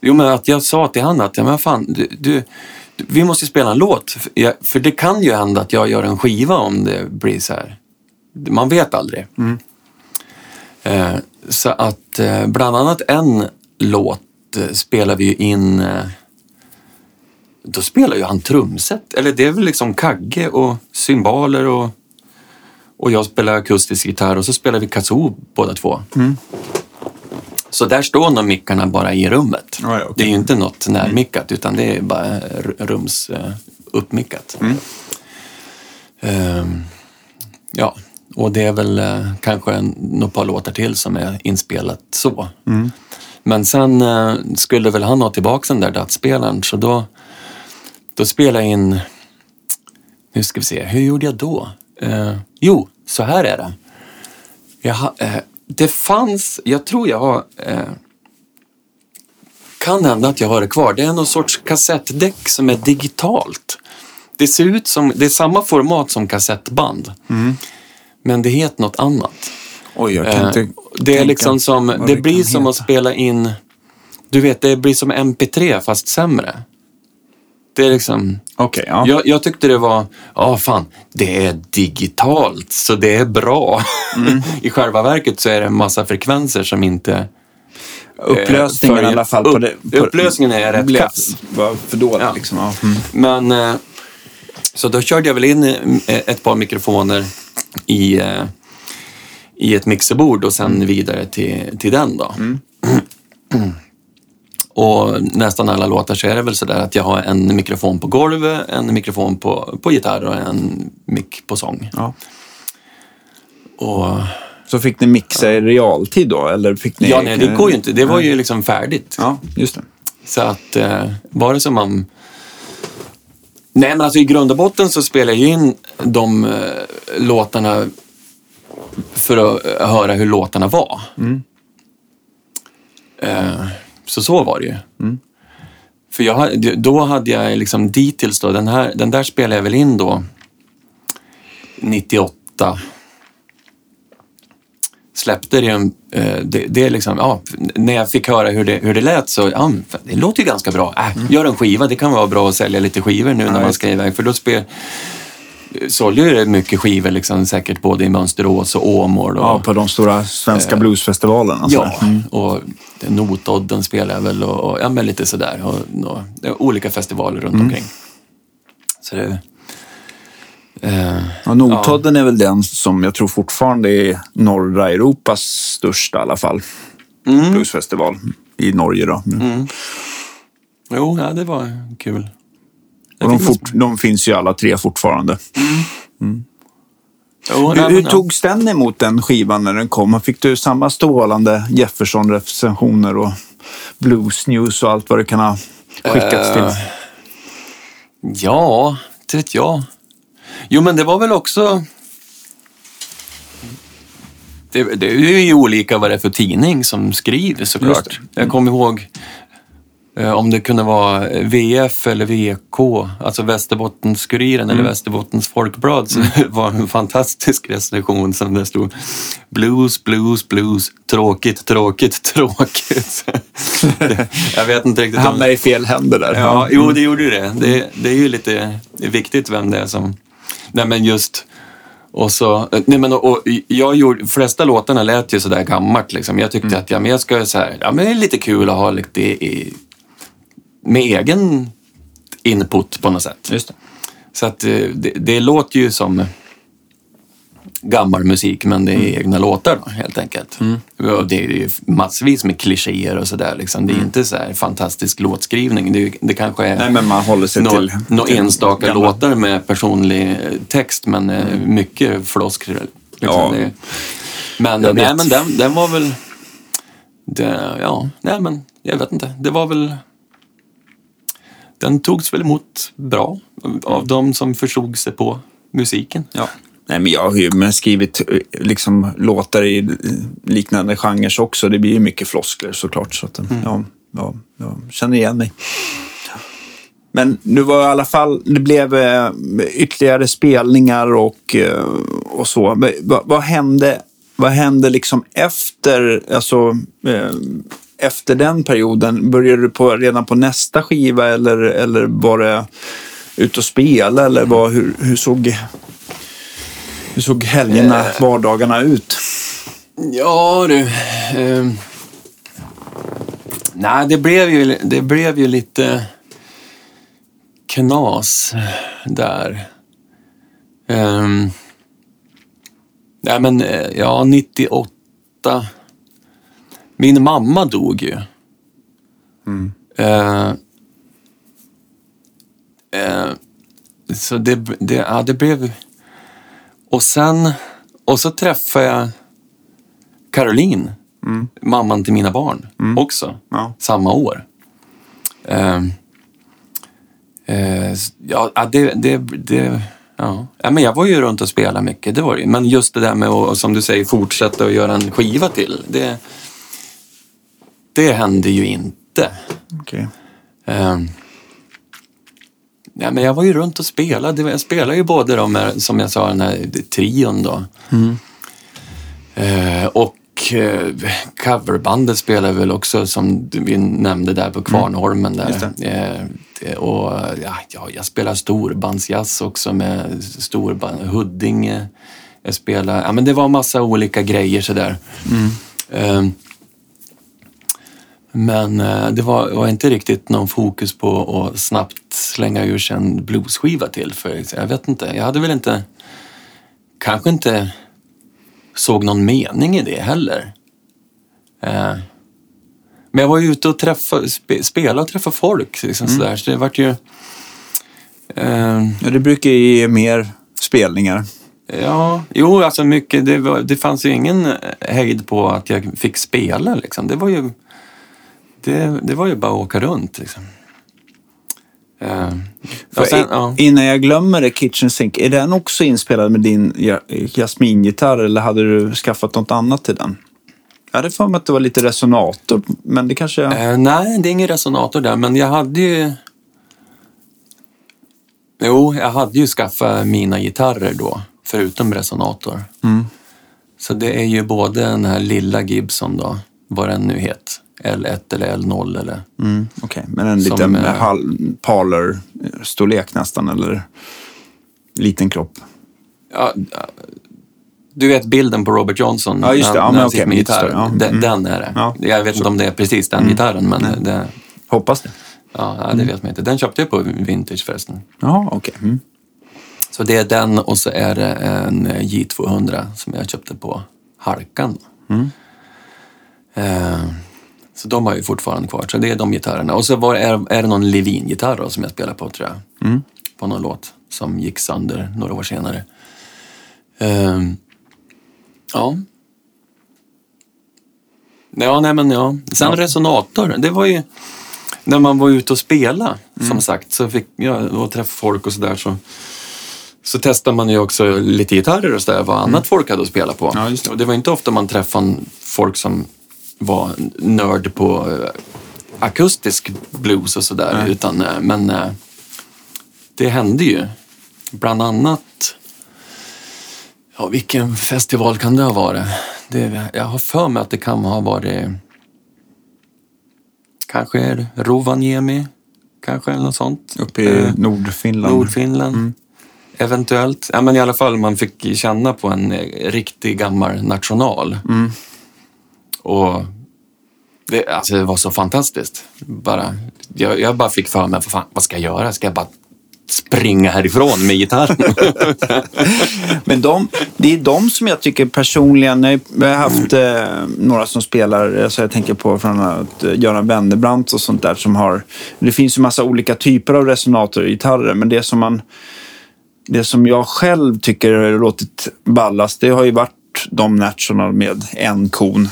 jo, men att jag sa till han att, ja men fan, du, du, vi måste spela en låt. För, jag, för det kan ju hända att jag gör en skiva om det blir så här. Man vet aldrig. Eh, så att eh, bland annat en låt eh, spelar vi ju in eh, då spelar ju han trumset. Eller det är väl liksom kagge och cymbaler och, och jag spelar akustisk gitarr och så spelar vi kazoo båda två. Så där står nog mickarna bara i rummet. Ja, ja, okej. Det är ju inte något närmickat utan det är bara r- rums uh, uppmickat. Ehm, ja, och det är väl eh, kanske en, några par låtar till som är inspelat så. Men sen eh, skulle väl han ha tillbaka den där datspelaren så då, då spelade jag in, nu ska vi se, hur gjorde jag då? Eh, jo, så här är det. Jag, eh, det fanns, jag tror jag har, eh, kan hända att jag har det kvar. Det är någon sorts kassettdäck som är digitalt. Det ser ut som, det är samma format som kassettband. Men det heter något annat. Oj, jag Eh, kan inte det är liksom som, det kan blir som heta. att spela in, du vet, det blir som MP3 fast sämre. Det är liksom, Okej, ja. jag, jag tyckte det var, ja fan, det är digitalt så det är bra. Mm. I själva verket så är det en massa frekvenser som inte... Upplösningen eh, i alla fall. upp- på det, på, upplösningen är rätt kass. var för dåligt Ja. liksom. Ja. Mm. Men, eh, så då körde jag väl in eh, ett par mikrofoner i, eh, i ett mixerbord och sen vidare till, till den då. Och nästan alla låtar så är det väl sådär att jag har en mikrofon på golvet, en mikrofon på, på gitarr och en mick på sång. Ja. Och, Så fick ni mixa i realtid då? Eller fick ni... ja, nej, det går ju inte. Det var ju liksom färdigt. Ja, just det. Så att eh, vare sig man... Nej men alltså i grund och botten så spelar jag ju in de eh, låtarna för att eh, höra hur låtarna var. Eh, så så var det ju. För jag, då hade jag liksom dittills då, den, här, den där spelade jag väl in då 98 släppte det, eh, det, det är liksom, ja, när jag fick höra hur det, hur det lät så, ja, det låter ju ganska bra. Äh, Gör en skiva, det kan vara bra att sälja lite skivor nu när man ska iväg. För då spel, sålde ju mycket skivor, liksom, säkert både i Mönsterås och Åmål. Och, Ja, på de stora svenska bluesfestivalerna. och Ja, sådär. och Notodden spelar jag väl och, och ja, men lite sådär. Och, och, olika festivaler runt omkring. Så det... Eh, Ja, Notodden är väl den som jag tror fortfarande är norra Europas största i alla fall. Bluesfestival i Norge då. jo, ja, det var kul. Och de, fort, de finns ju alla tre fortfarande. Jo, Hur, nej, hur togs den emot den skivan när den kom? Fick du samma strålande Jefferson-recensioner och Blues News och allt vad det kan ha skickats till? Eh, Ja, inte vet jag. Jo, men det var väl också... Det, det är ju olika vad det är för tidning som skriver såklart. Jag kommer ihåg om det kunde vara VF eller VK, alltså Västerbottens-Kuriren eller Västerbottens Folkblad. Så det var en fantastisk recension som det stod Blues, blues, blues, tråkigt, tråkigt, tråkigt. jag vet inte riktigt. om- Hamnar i fel händer där. Ja, jo, det gjorde ju det. det. Det är ju lite viktigt vem det är som... Nej, men just... Och så, nej men och, och jag gjorde, flesta låtarna lät ju sådär gammalt liksom. Jag tyckte att ja, men jag ska så här, ja men det är lite kul att ha lite i, med egen input på något sätt. Just det. Så att eh, det, det låter ju som gammal musik men det är egna låtar då, helt enkelt. Och det är ju massvis med klichéer och sådär. Liksom. Det är inte så här fantastisk låtskrivning. Det, är- det kanske är Nej, men man håller sig nå- till... nå till enstaka gamla- låtar med personlig eh, text men eh, mycket floskler. Liksom. Ja. Det, men nej, men den, den var väl... Det, ja, nej men jag vet inte. Det var väl... Den togs väl emot bra av de som förstod sig på musiken. Ja. Nej, men jag har ju skrivit eh, liksom, låtar i eh, liknande genrer också. Det blir ju mycket floskler såklart. Så att, ja, ja, jag känner igen mig. Men nu var i alla fall, det blev eh, ytterligare spelningar och, eh, och så. Men, vad, vad hände, vad hände liksom efter, alltså, eh, efter den perioden? Började du på, redan på nästa skiva eller, eller var det ut och spela? Eller vad, hur, hur såg hur såg helgerna, vardagarna ut? Ja du. ehm. nej, det blev, ju, det blev ju lite knas där. Um, nej men, eh, ja, 98. Min mamma dog ju. Eh, eh, så det, det, ja, det blev... Och sen... Och så träffade jag Caroline, mamman till mina barn, också. Ja. Samma år. Ehm, eh, ja, det... det, det ja. ja, men jag var ju runt och spelade mycket, det var det. Men just det där med att, som du säger, fortsätta och göra en skiva till. Det, det hände ju inte. Okej. Ehm, ja, men jag var ju runt och spelade. Jag spelade ju både de här, som jag sa, den här trion då. Eh, och eh, coverbandet spelade väl också som vi nämnde där på Kvarnholmen. Just Där. Det- och ja, ja, jag spelar storbandsjazz också med storband, Huddinge. Jag spelar, ja men det var massa olika grejer sådär. Ehm, men eh, det var, var inte riktigt någon fokus på att snabbt slänga ur sig en bluesskiva till. För jag vet inte, jag hade väl inte, kanske inte såg någon mening i det heller. Eh, men jag var ju ute och träffa, spe, spela och träffa folk. Liksom sådär, så det vart ju... Eh, Ja, det brukar ju ge mer spelningar. Ja, jo, alltså mycket. Det, var, det fanns ju ingen eh, hejd på att jag fick spela. Liksom. Det, var ju, det, det var ju bara att åka runt. Liksom. Och sen, i- ja. Innan jag glömmer det, Kitchen Sink, är den också inspelad med din ja- jasmingitarr eller hade du skaffat något annat till den? Jag hade för mig att det var lite resonator, men det kanske... Eh, nej, det är ingen resonator där, men jag hade ju... Jo, jag hade ju skaffat mina gitarrer då, förutom resonator. Så det är ju både den här lilla Gibson då, vad den nu het, L1 eller L0 eller... Mm, Okej, men en Som, liten eh, parlor-storlek nästan, eller liten kropp. Ja, du vet bilden på Robert Johnson? Ja, just det. Ja, när han okej, sitter med gitarr. Ja, Den, mm. den är det. Ja. Jag vet inte om det är precis den gitarren, men det, Hoppas det. ja, det vet man inte. Den köpte jag på Vintage förresten. Ja, okej. Mm. Så det är den och så är det en J200 som jag köpte på Halkan. Eh, så de har jag ju fortfarande kvar. Så det är de gitarrerna. Och så var, är, är det någon Levin-gitarr som jag spelar på tror jag. På någon låt som gick sönder några år senare. Eh, ja. Ja, nej men ja. Sen resonator, det var ju när man var ute och spela som sagt så fick jag och träffa folk och sådär så så testar man ju också lite gitarrer och sådär, vad annat folk hade att spela på. Ja, det. Och det var inte ofta man träffade folk som var nörd på eh, akustisk blues och sådär. Nej. Utan, eh, men eh, det hände ju. Bland annat, ja vilken festival kan det ha varit? Det, jag har för mig att det kan ha varit kanske Rovaniemi, kanske eller något sånt. Uppe i Eh, Nordfinland. Nordfinland. Eventuellt. Ja, men i alla fall, man fick känna på en riktig gammal national. Och det, alltså, det var så fantastiskt. Bara, jag, jag bara fick för mig, vad, fan, vad ska jag göra? Ska jag bara springa härifrån med gitarren. Men de, det är de som jag tycker personligen, jag har haft eh, några som spelar, alltså jag tänker på från att eh, Göran Wennerbrant och sånt där som har, det finns ju massa olika typer av resonatorgitarrer, men det som man, det som jag själv tycker har låtit ballast, det har ju varit de National med en kon.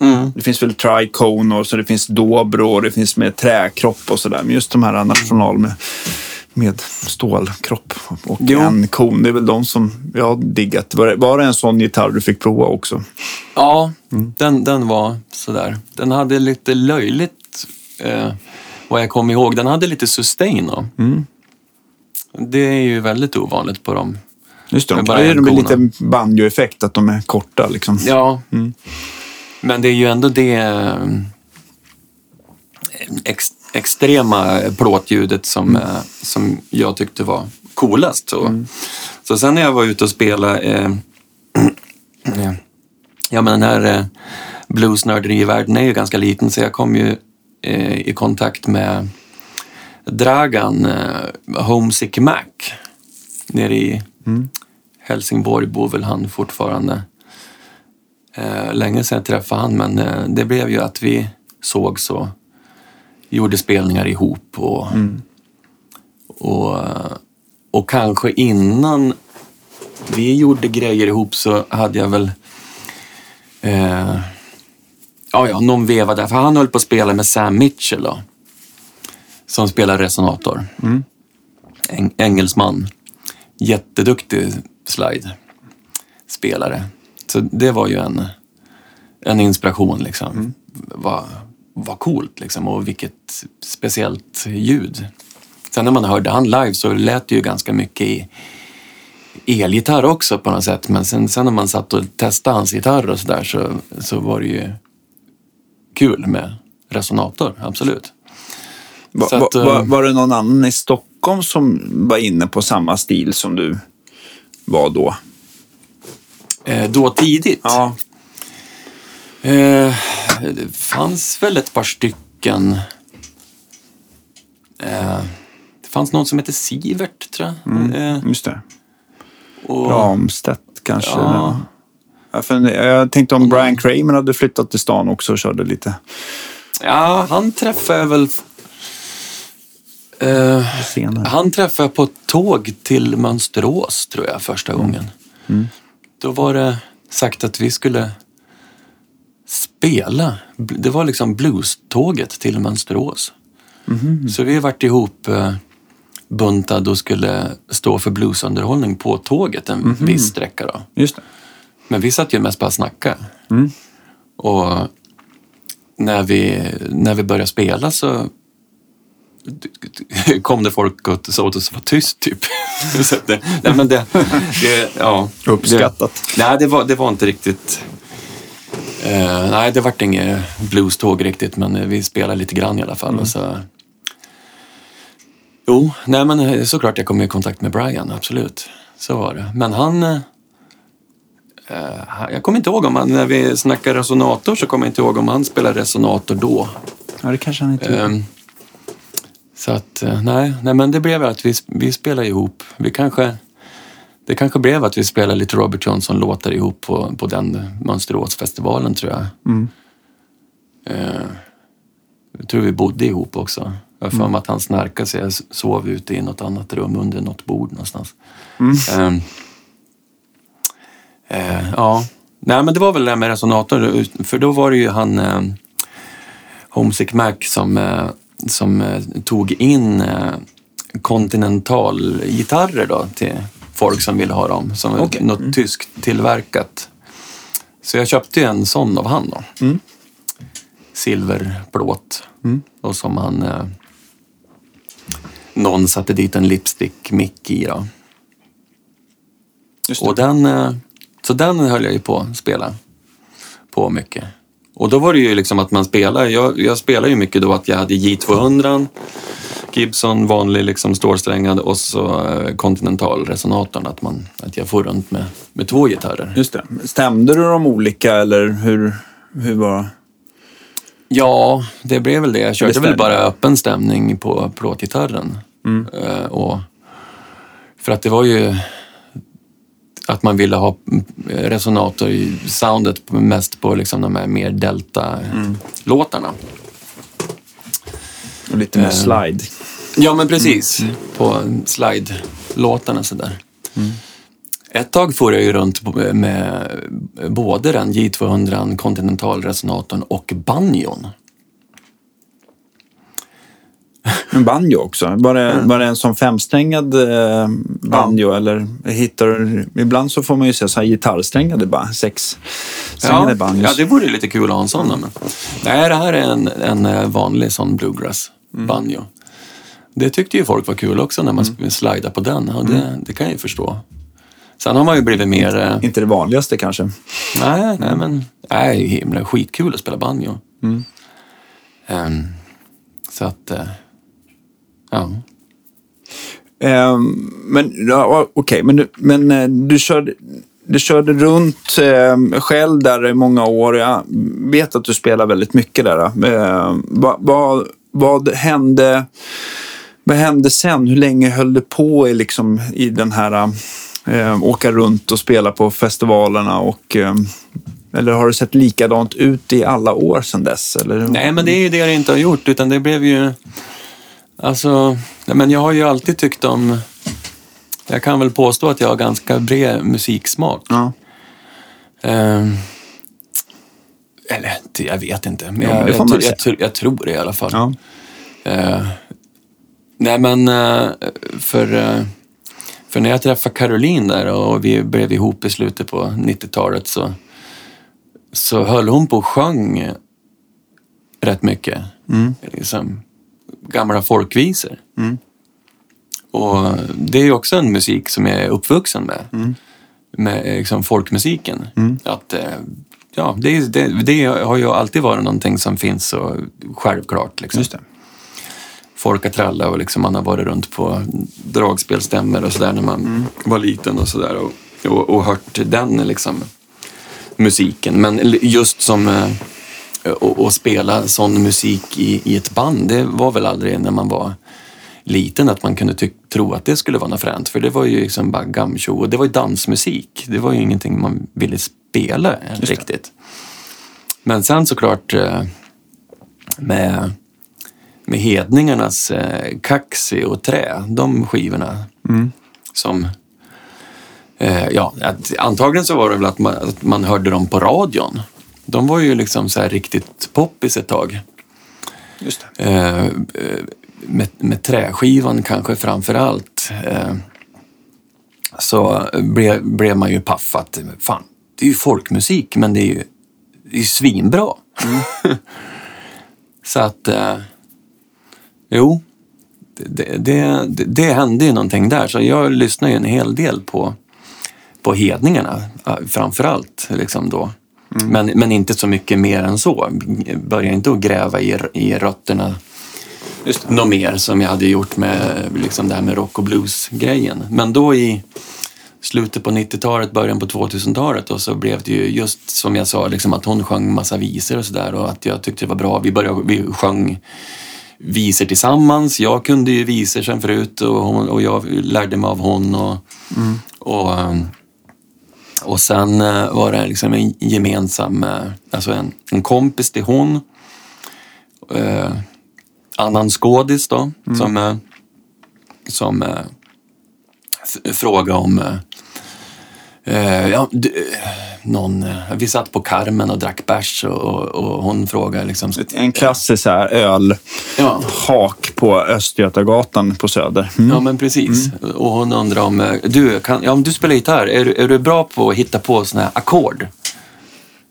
Mm. Det finns väl tricone och så det finns dobro och det finns med träkropp och sådär. Men just de här national med, med stålkropp och Jo. en kon, det är väl de som jag har diggat. Var det, var det en sån gitarr du fick prova också? Ja, den, den var sådär. Den hade lite löjligt, eh, vad jag kom ihåg, den hade lite sustain. Då. Det är ju väldigt ovanligt på dem. Just det, de bara har ju en med lite banjoeffekt, att de är korta liksom. Ja, men det är ju ändå det eh, ex, extrema plåtljudet som, eh, som jag tyckte var coolast. Så, så sen när jag var ute och spelade, eh, ja men den här eh, bluesnörderivärlden är ju ganska liten så jag kom ju eh, i kontakt med Dragan eh, Homesick Mac nere i Helsingborg bor väl han fortfarande. Eh, länge sedan jag träffade han men eh, det blev ju att vi sågs och gjorde spelningar ihop och, och, eh, och kanske innan vi gjorde grejer ihop så hade jag väl eh, ja, ja, någon veva där. För han höll på att spela med Sam Mitchell då, som spelar resonator. Eng- engelsman. Jätteduktig slide-spelare. Så det var ju en, en inspiration liksom. Vad, vad coolt liksom och vilket speciellt ljud. Sen när man hörde han live så lät det ju ganska mycket i elgitarr också på något sätt. Men sen, sen när man satt och testade hans gitarr och sådär så, så var det ju kul med resonator, absolut. Va, va, att, eh, va, var det någon annan i Stockholm som var inne på samma stil som du var då? Eh, då tidigt? Ja. Eh, det fanns väl ett par stycken. Eh, det fanns någon som hette Sivert, tror jag. Eh, Just det. och, Ramstedt kanske? Ja. Ja, för jag tänkte om Brian Kramer hade flyttat till stan också och körde lite ja, han träffade jag väl... Eh. Han träffade jag på ett tåg till Mönsterås, tror jag, första gången. Då var det sagt att vi skulle spela. Det var liksom blues-tåget till Mönsterås. Så vi har varit ihop eh, buntade och skulle stå för bluesunderhållning på tåget en viss sträcka. Då. Just det. Men vi satt ju mest bara och snackade. Och när vi, när vi började spela så kom det folk och sa åt oss att vara tyst typ. Så det, nej, men det, det, ja, Uppskattat. Det, nej, det var, det var inte riktigt... Eh, nej, det vart inget blues-tåg riktigt, men eh, vi spelade lite grann i alla fall. Och så, jo, nej men eh, såklart jag kom i kontakt med Brian, absolut. Så var det. Men han... eh, eh, jag kommer inte ihåg om han, när vi snackade resonator så kommer jag inte ihåg om han spelade resonator då. Ja, det kanske han inte gjorde. Ehm, så att, eh, nej, nej, men det blev att vi, vi spelade ihop. Vi kanske, det kanske blev att vi spelade lite Robert Johnson-låtar ihop på, på den Mönsteråsfestivalen tror jag. Eh, jag tror vi bodde ihop också. Jag har för mig att han snarkade så jag sov ute i något annat rum under något bord någonstans. Ehm, eh, ja, nej men det var väl det med resonator. För då var det ju han eh, Homesick Mac som, eh, som eh, tog in eh, kontinentalgitarrer då till folk som ville ha dem. Som Okej. något tyskt tillverkat. Så jag köpte ju en sån av han då. Silverplåt. Och som han... Eh, någon satte dit en lipstick-mick i då. Och den, eh, så den höll jag ju på att spela på mycket. Och då var det ju liksom att man spelar, jag, jag spelar ju mycket då att jag hade J200, Gibson vanlig liksom stålsträngad och så eh, Continental-resonatorn. Att, man, att jag får runt med, med två gitarrer. Just det. Stämde du de olika eller hur, hur var Ja, det blev väl det. Jag körde Det väl bara öppen stämning på plåtgitarren. Eh, och För att det var ju att man ville ha resonator i soundet mest på liksom de här mer delta-låtarna. Och lite mer slide. Ja, men precis. På slide-låtarna sådär. Ett tag får jag ju runt med både den J200 kontinentalresonatorn och banjon. En banjo också. Var det, var det en sån femsträngad eh, banjo eller hittar du... Ibland så får man ju se så här gitarrsträngade ba, sexsträngade Ja, banjos. ja, det vore lite kul att ha en sån. Men. Nej, det här är en, en eh, vanlig sån bluegrass banjo. Det tyckte ju folk var kul också när man mm. slidade på den. Och det, det kan jag ju förstå. Sen har man ju blivit mer... eh, Inte det vanligaste kanske. Nej, nej men nej, himla skitkul att spela banjo. Ehm, så att, eh, ja. Ehm, men ja, okej, men, du- men eh, du körde, du körde runt eh, själv där i många år. Jag vet att du spelar väldigt mycket där. Eh, vad, vad, vad hände? Vad hände sen? Hur länge höll du på i, liksom, i den här eh, åka runt och spela på festivalerna? Och, eh, eller har det sett likadant ut i alla år sedan dess? Eller? Nej, men det är ju det det inte har gjort, utan det blev ju... Alltså, men jag har ju alltid tyckt om... Jag kan väl påstå att jag har ganska bred musiksmak. Ja. Ehm, eller, jag vet inte. Men Ja, jag, får jag, jag, tr- jag tror det i alla fall. Ja. Eh, nej men eh, för, eh, för när jag träffade Caroline där och vi blev ihop i slutet på 90-talet så, så höll hon på och sjöng rätt mycket. Liksom, gamla folkvisor. Och det är ju också en musik som jag är uppvuxen med. Med liksom folkmusiken. Att, eh, ja, det, det, det har ju alltid varit någonting som finns så självklart. Liksom Just det. folk har trallat och liksom man har varit runt på dragspelstämmor och sådär när man var liten och sådär och, och, och hört den liksom musiken. Men just som eh, och, och spela sån musik i, i ett band, det var väl aldrig när man var liten att man kunde tro att det skulle vara något fränt. För det var ju liksom bara gamshow och det var ju dansmusik. Det var ju ingenting man ville spela riktigt. Men sen såklart eh, med med hedningarnas eh, Kaxi och Trä, de skivorna som... Eh, ja, att, antagligen så var det väl att man, att man hörde dem på radion. De var ju liksom så här riktigt poppis ett tag. Just. Eh, med, med träskivan kanske framför allt. Eh, så blev, blev man ju paff att fan, det är ju folkmusik men det är ju, det är ju svinbra. så att, eh, jo, det, det, det, det hände ju någonting där. Så jag lyssnar ju en hel del på, på hedningarna eh, framför allt. Liksom då. Men, men inte så mycket mer än så. Började inte att gräva i, i rötterna något mer som jag hade gjort med liksom det här med rock och blues-grejen. Men då i slutet på 90-talet, början på 2000-talet och så blev det ju just som jag sa, liksom att hon sjöng massa visor och sådär och att jag tyckte det var bra. Vi, började, vi sjöng visor tillsammans. Jag kunde ju visor sen förut och, hon, och jag lärde mig av hon. Och, och, ehm, och sen eh, var det liksom en gemensam, eh, alltså en, en kompis till hon. Eh, annan skådis då, som, eh, som eh, frågade om eh, ja, d- eh, någon, eh, vi satt på Carmen och drack bärs och, och, och hon frågade liksom... En klassisk så här öl. Ja, hak på Östgötagatan på Söder. Mm. ja men precis. Och hon undrar om, du, kan, ja, om du spelar gitarr, är, du- är du bra på att hitta på såna här ackord?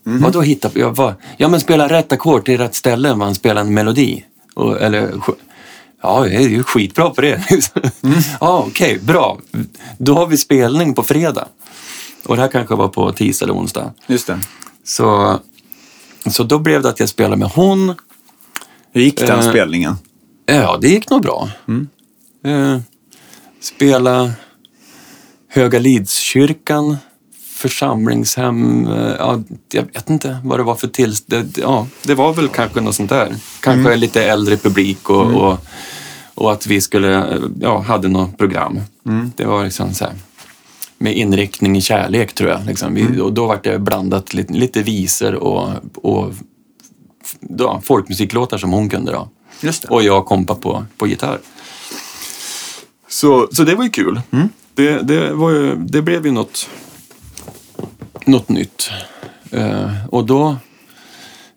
Vadå hitta på? Ja, vad? ja men spela rätt ackord till rätt ställe man spelar en melodi. Och, eller, ja, jag är ju skitbra på det. Ja, okej, bra. Då har vi spelning på fredag. Och det här kanske var på tisdag eller onsdag. Just det. Så, så då blev det att jag spelade med hon. Hur gick den Eh, spelningen? Ja, det gick nog bra. Eh, spela Höga Lidskyrkan, församlingshem. Eh, ja, jag vet inte vad det var för till... Det, ja, det var väl kanske något sånt där. Kanske lite äldre publik och, och, och att vi skulle, eh, ja, hade något program. Det var liksom så här, med inriktning i kärlek tror jag. Liksom. Vi, och då var det blandat lite, lite visor och, och ja, folkmusiklåtar som hon kunde. Då. Och jag kompa på, på gitarr. Så, så det var ju kul. Det, det, var ju, det blev ju något, något nytt. Eh, och då,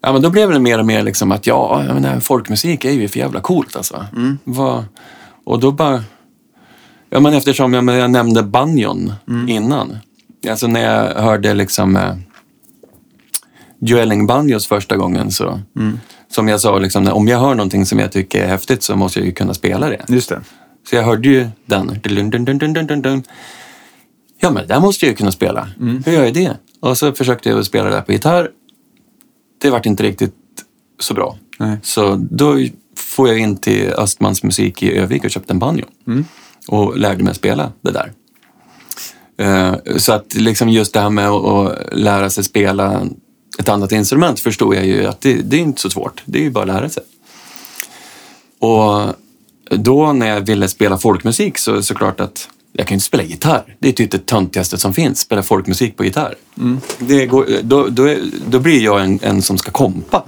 ja, men då blev det mer och mer liksom att ja, jag menar, folkmusik är ju för jävla coolt alltså. Vad- och då bara... Ja, men eftersom jag, men jag nämnde banjon innan. Alltså när jag hörde liksom eh, Joelling Banjos första gången så, som jag sa, liksom, om jag hör någonting som jag tycker är häftigt så måste jag ju kunna spela det. Just det. Så jag hörde ju den. Dun, dun, dun. Ja, men där måste jag ju kunna spela. Hur gör jag det? Och så försökte jag spela det på gitarr. Det vart inte riktigt så bra. Nej. Så då får jag in till Östmans musik i Övik och köpte en banjo. Och lärde mig spela det där. Eh, Så att liksom just det här med att- lära sig spela ett annat instrument förstod jag ju att det, det är inte så svårt. Det är ju bara att lära sig. Och då när jag ville spela folkmusik så såklart att jag kan ju inte spela gitarr. Det är typ det töntigaste som finns, spela folkmusik på gitarr. Det går, då, då, är- då blir jag en, en som ska kompa.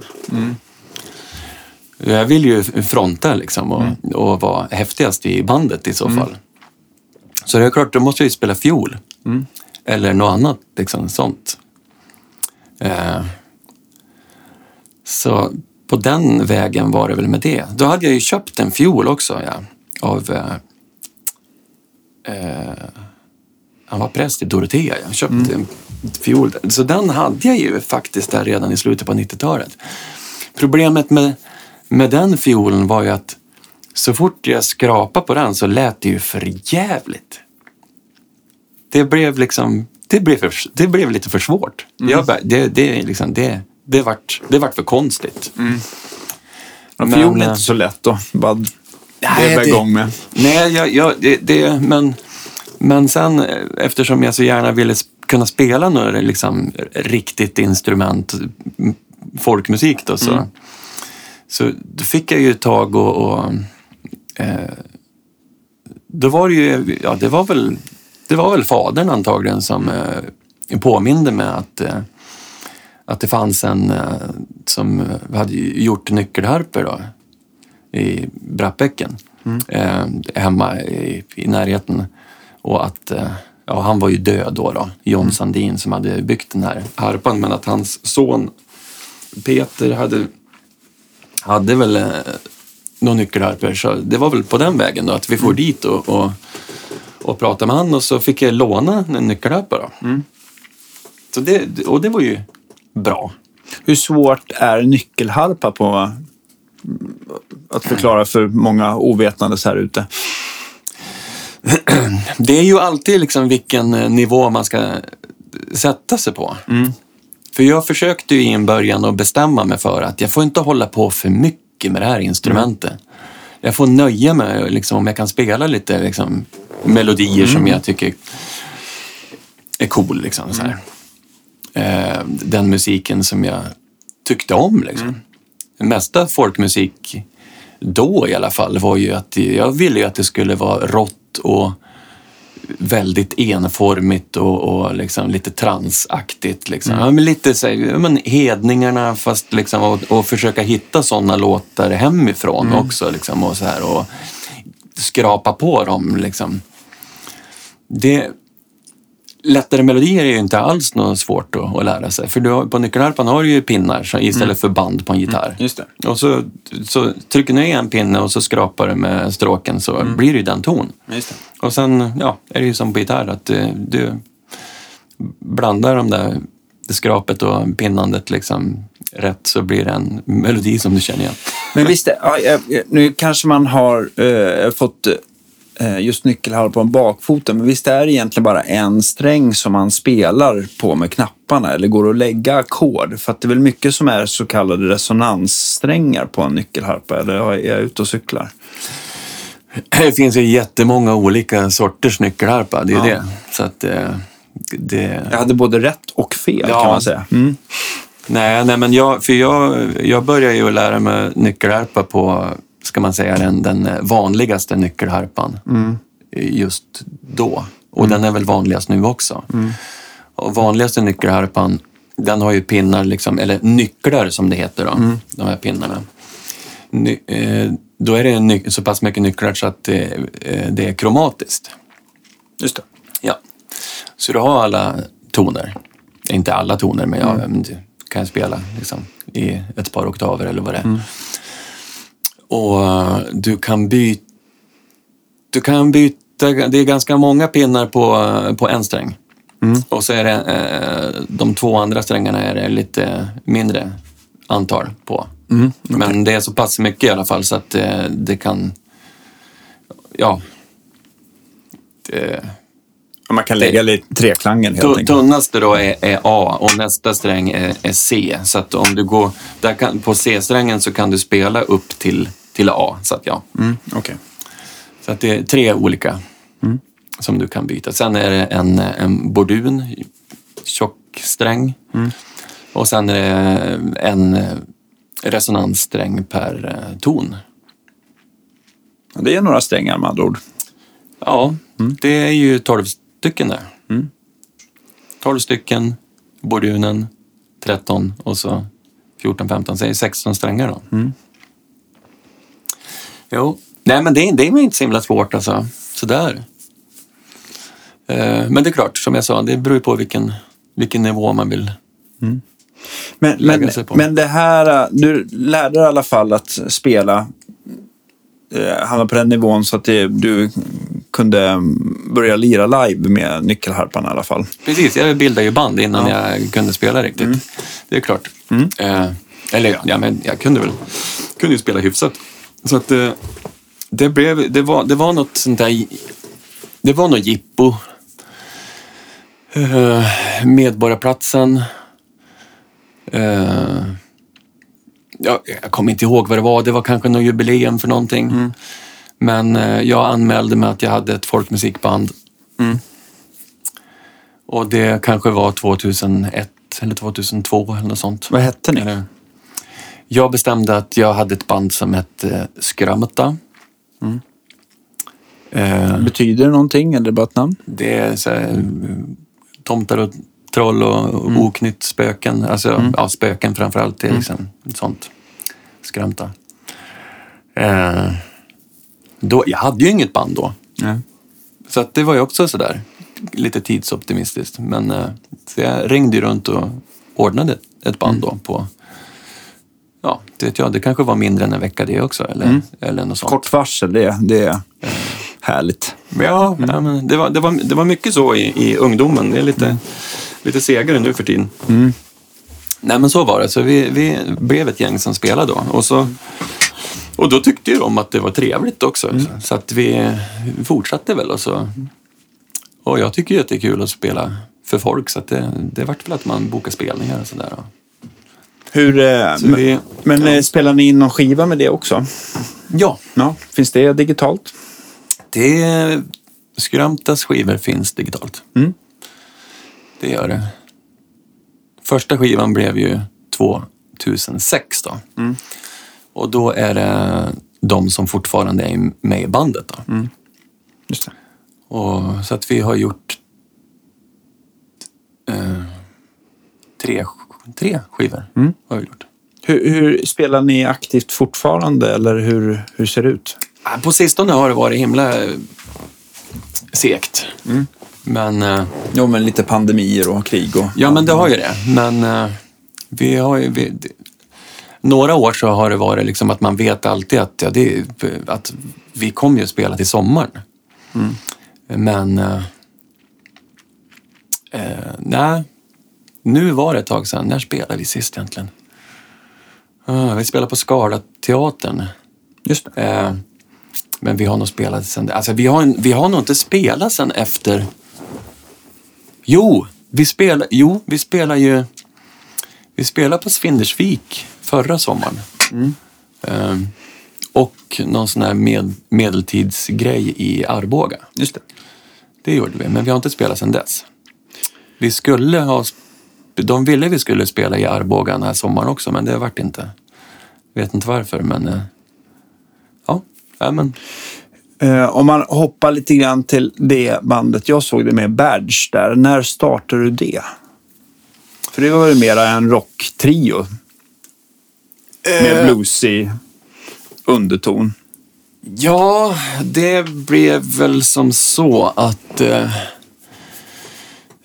Jag vill ju fronta liksom och, och vara häftigast i bandet i så fall. Så det är klart, då måste jag ju spela fiol. Eller något annat liksom, sånt. Eh, så på den vägen var det väl med det. Då hade jag ju köpt en fiol också ja, av... Eh, eh, han var präst i Dorotea. Jag köpte en fiol. Så den hade jag ju faktiskt där redan i slutet på 90-talet. Problemet med, med den fiolen var ju att så fort jag skrapade på den så lät det ju för jävligt. Det blev liksom... Det blev, för, det blev lite för svårt. Jag bara, det, det, är liksom, det, det, vart, det vart för konstigt. Ja, Men, fiol är eh, inte så lätt att bara veva igång med. Nej, jag, jag, det, det, men, men sen eftersom jag så gärna ville kunna spela några liksom, riktigt instrument, folkmusik då, så, så då fick jag ju tag och, och eh, då var det ju, ja det var väl, det var väl fadern antagligen som eh, påminde mig att eh, att det fanns en eh, som hade gjort nyckelharpor då, i Brattbäcken eh, hemma i, i närheten. Och att eh, ja, han var ju död då, då John Sandin som hade byggt den här harpan. Men att hans son Peter hade, hade väl eh, några nyckelharpor. Så det var väl på den vägen då att vi får dit och, och, och prata med han och så fick jag låna en nyckelharpa då. Så det, och det var ju bra. Hur svårt är nyckelharpa på mm, att förklara för många ovetandes här ute? Det är ju alltid liksom vilken eh, nivå man ska sätta sig på. För jag försökte ju i en början att bestämma mig för att jag får inte hålla på för mycket med det här instrumentet. Jag får nöja mig liksom, om jag kan spela lite liksom, melodier som jag tycker är cool. Liksom, så här. Eh, den musiken som jag tyckte om. Liksom. Det mesta folkmusik då i alla fall var ju att jag ville ju att det skulle vara rått och väldigt enformigt och, och liksom lite transaktigt. Liksom. Ja, men lite så här, men hedningarna fast liksom, och, och försöka hitta sådana låtar hemifrån också. Liksom, och, så här, och skrapa på dem. Liksom. Det, lättare melodier är ju inte alls något svårt att, att lära sig. För du har, på nyckelharpan har du ju pinnar så, istället för band på en gitarr. Just det. Och så, så trycker du ner en pinne och så skrapar du med stråken så blir det ju den ton. Och sen ja, är det ju som på gitarr att du, du blandar de där det skrapet och pinnandet liksom rätt så blir det en melodi som du känner igen. Men visst, nu kanske man har eh, fått eh, just nyckelharpa på bakfoten, men visst är det egentligen bara en sträng som man spelar på med knapparna eller går att lägga ackord? För att det är väl mycket som är så kallade resonanssträngar på en nyckelharpa, eller är jag ute och cyklar? Det finns ju jättemånga olika sorters nyckelharpa, det är Ja. det. Så att eh, det... Jag hade både rätt och fel Ja. kan man säga. Mm. Nej, nej men jag, för jag, jag började ju lära mig nyckelharpa på, ska man säga, den, den vanligaste nyckelharpan. just då. Och den är väl vanligast nu också. Och vanligaste nyckelharpan, den har ju pinnar, liksom, eller nycklar som det heter, då, de här pinnarna. Ny, eh, då är det så pass mycket nycklar så att det, eh, det är kromatiskt. Just det. Ja. Så du har alla toner. Inte alla toner, men jag du kan spela liksom, i ett par oktaver eller vad det är. Och eh, du kan byta... Du kan byta... Det är ganska många pinnar på, eh, på en sträng. Och så är det eh, de två andra strängarna är det lite mindre antal på. Men det är så pass mycket i alla fall så att eh, det kan... Ja. Det, Man kan lägga lite treklangen helt enkelt. Tunnaste då är, är A och nästa sträng är, är C. Så att om du går där kan, på C-strängen så kan du spela upp till, till A. Så att, ja. Mm, Okej. så att det är tre olika som du kan byta. Sen är det en, en bordun, tjock sträng. Och sen är det en resonanssträng per eh, ton. Det är några strängar med andra ord. Ja, det är ju 12 stycken där. 12 stycken, bordunen, 13 och så 14, 15, säg 16 strängar då. Jo, nej men det, det är inte så himla svårt alltså. Sådär. Eh, Men det är klart, som jag sa, det beror på vilken, vilken nivå man vill. Men, Lägga sig på. men det här, du lärde dig i alla fall att spela, eh, hamna på den nivån så att det, du kunde mm, börja lira live med nyckelharpan i alla fall. Precis, jag bildade ju band innan jag kunde spela riktigt. Det är klart. Eh, eller ja, ja, men jag kunde väl kunde ju spela hyfsat. Så att eh, det, blev, det, var, det var något sånt där... Det var något jippo. Eh, Medborgarplatsen. Eh, ja, jag kommer inte ihåg vad det var. Det var kanske något jubileum för någonting. Men eh, jag anmälde mig att jag hade ett folkmusikband. Och det kanske var 2001 eller 2002 eller något sånt. Vad hette ni? Jag bestämde att jag hade ett band som hette Skramta. Eh, Betyder det någonting eller är det bara ett namn? det är så här, eh, tomtar och troll och oknytt spöken. Alltså ja, spöken framförallt. Det är liksom ett sånt skramta. Eh, då, jag hade ju inget band då. Nej. Så att det var ju också sådär lite tidsoptimistiskt. Men eh, så jag ringde ju runt och ordnade ett band då på Ja, det vet jag. Det kanske var mindre än en vecka det också. Eller, eller något sånt. Kort varsel, det, det är härligt. Ja, ja men det, var, det, var, det var mycket så i, i ungdomen. Det är lite, lite segare nu för tiden. Nej men så var det. Så vi, vi blev ett gäng som spelade då. Och, så, och då tyckte ju de att det var trevligt också. Så att vi fortsatte väl. Och, så, och jag tycker ju att det är kul att spela för folk. Så att det, det vart väl att man bokar spelningar och sådär. Hur, eh, Så men vi- men ja. eh, spelar ni in någon skiva med det också? Ja, Ja, finns det digitalt? det Skramtas skivor finns digitalt. Mm. Det gör det. Första skivan blev ju 2006 då. Mm. Och då är det de som fortfarande är med i bandet då. Mm. Just det. Och, så att vi har gjort eh, tre, tre skivor. Mm. Har vi gjort. Hur, hur spelar ni aktivt fortfarande eller hur, hur ser det ut? På sistone har det varit himla eh, segt. Mm. Men eh, Jo, men lite pandemier och krig och... Ja, men det har ju det. Men eh, vi har ju... Vi, några år så har det varit liksom att man vet alltid att, ja, det, att vi kommer ju att spela till sommaren. Men... Eh, eh, nej, nu var det ett tag sedan. När spelade vi sist egentligen? Ah, vi spelade på Skala-teatern. Just. Eh, men vi har nog spelat sen... Alltså vi har, en, vi har nog inte spelat sen efter... Jo, vi spelar, jo, vi spelar ju... Vi spelar på Svindersvik förra sommaren. Eh, och någon sån här med, medeltidsgrej i Arboga. Just det. Det gjorde vi, men vi har inte spelat sedan dess. Vi skulle ha... De ville vi skulle spela i Arboga den här sommaren också, men det vart inte. Vet inte varför, men... eh, Ja, ja men... Eh, om man hoppar lite grann till det bandet jag såg det med, Badge där. När startade du det? För det var väl mera en rocktrio? Med bluesig underton. Ja, det blev väl som så att, eh,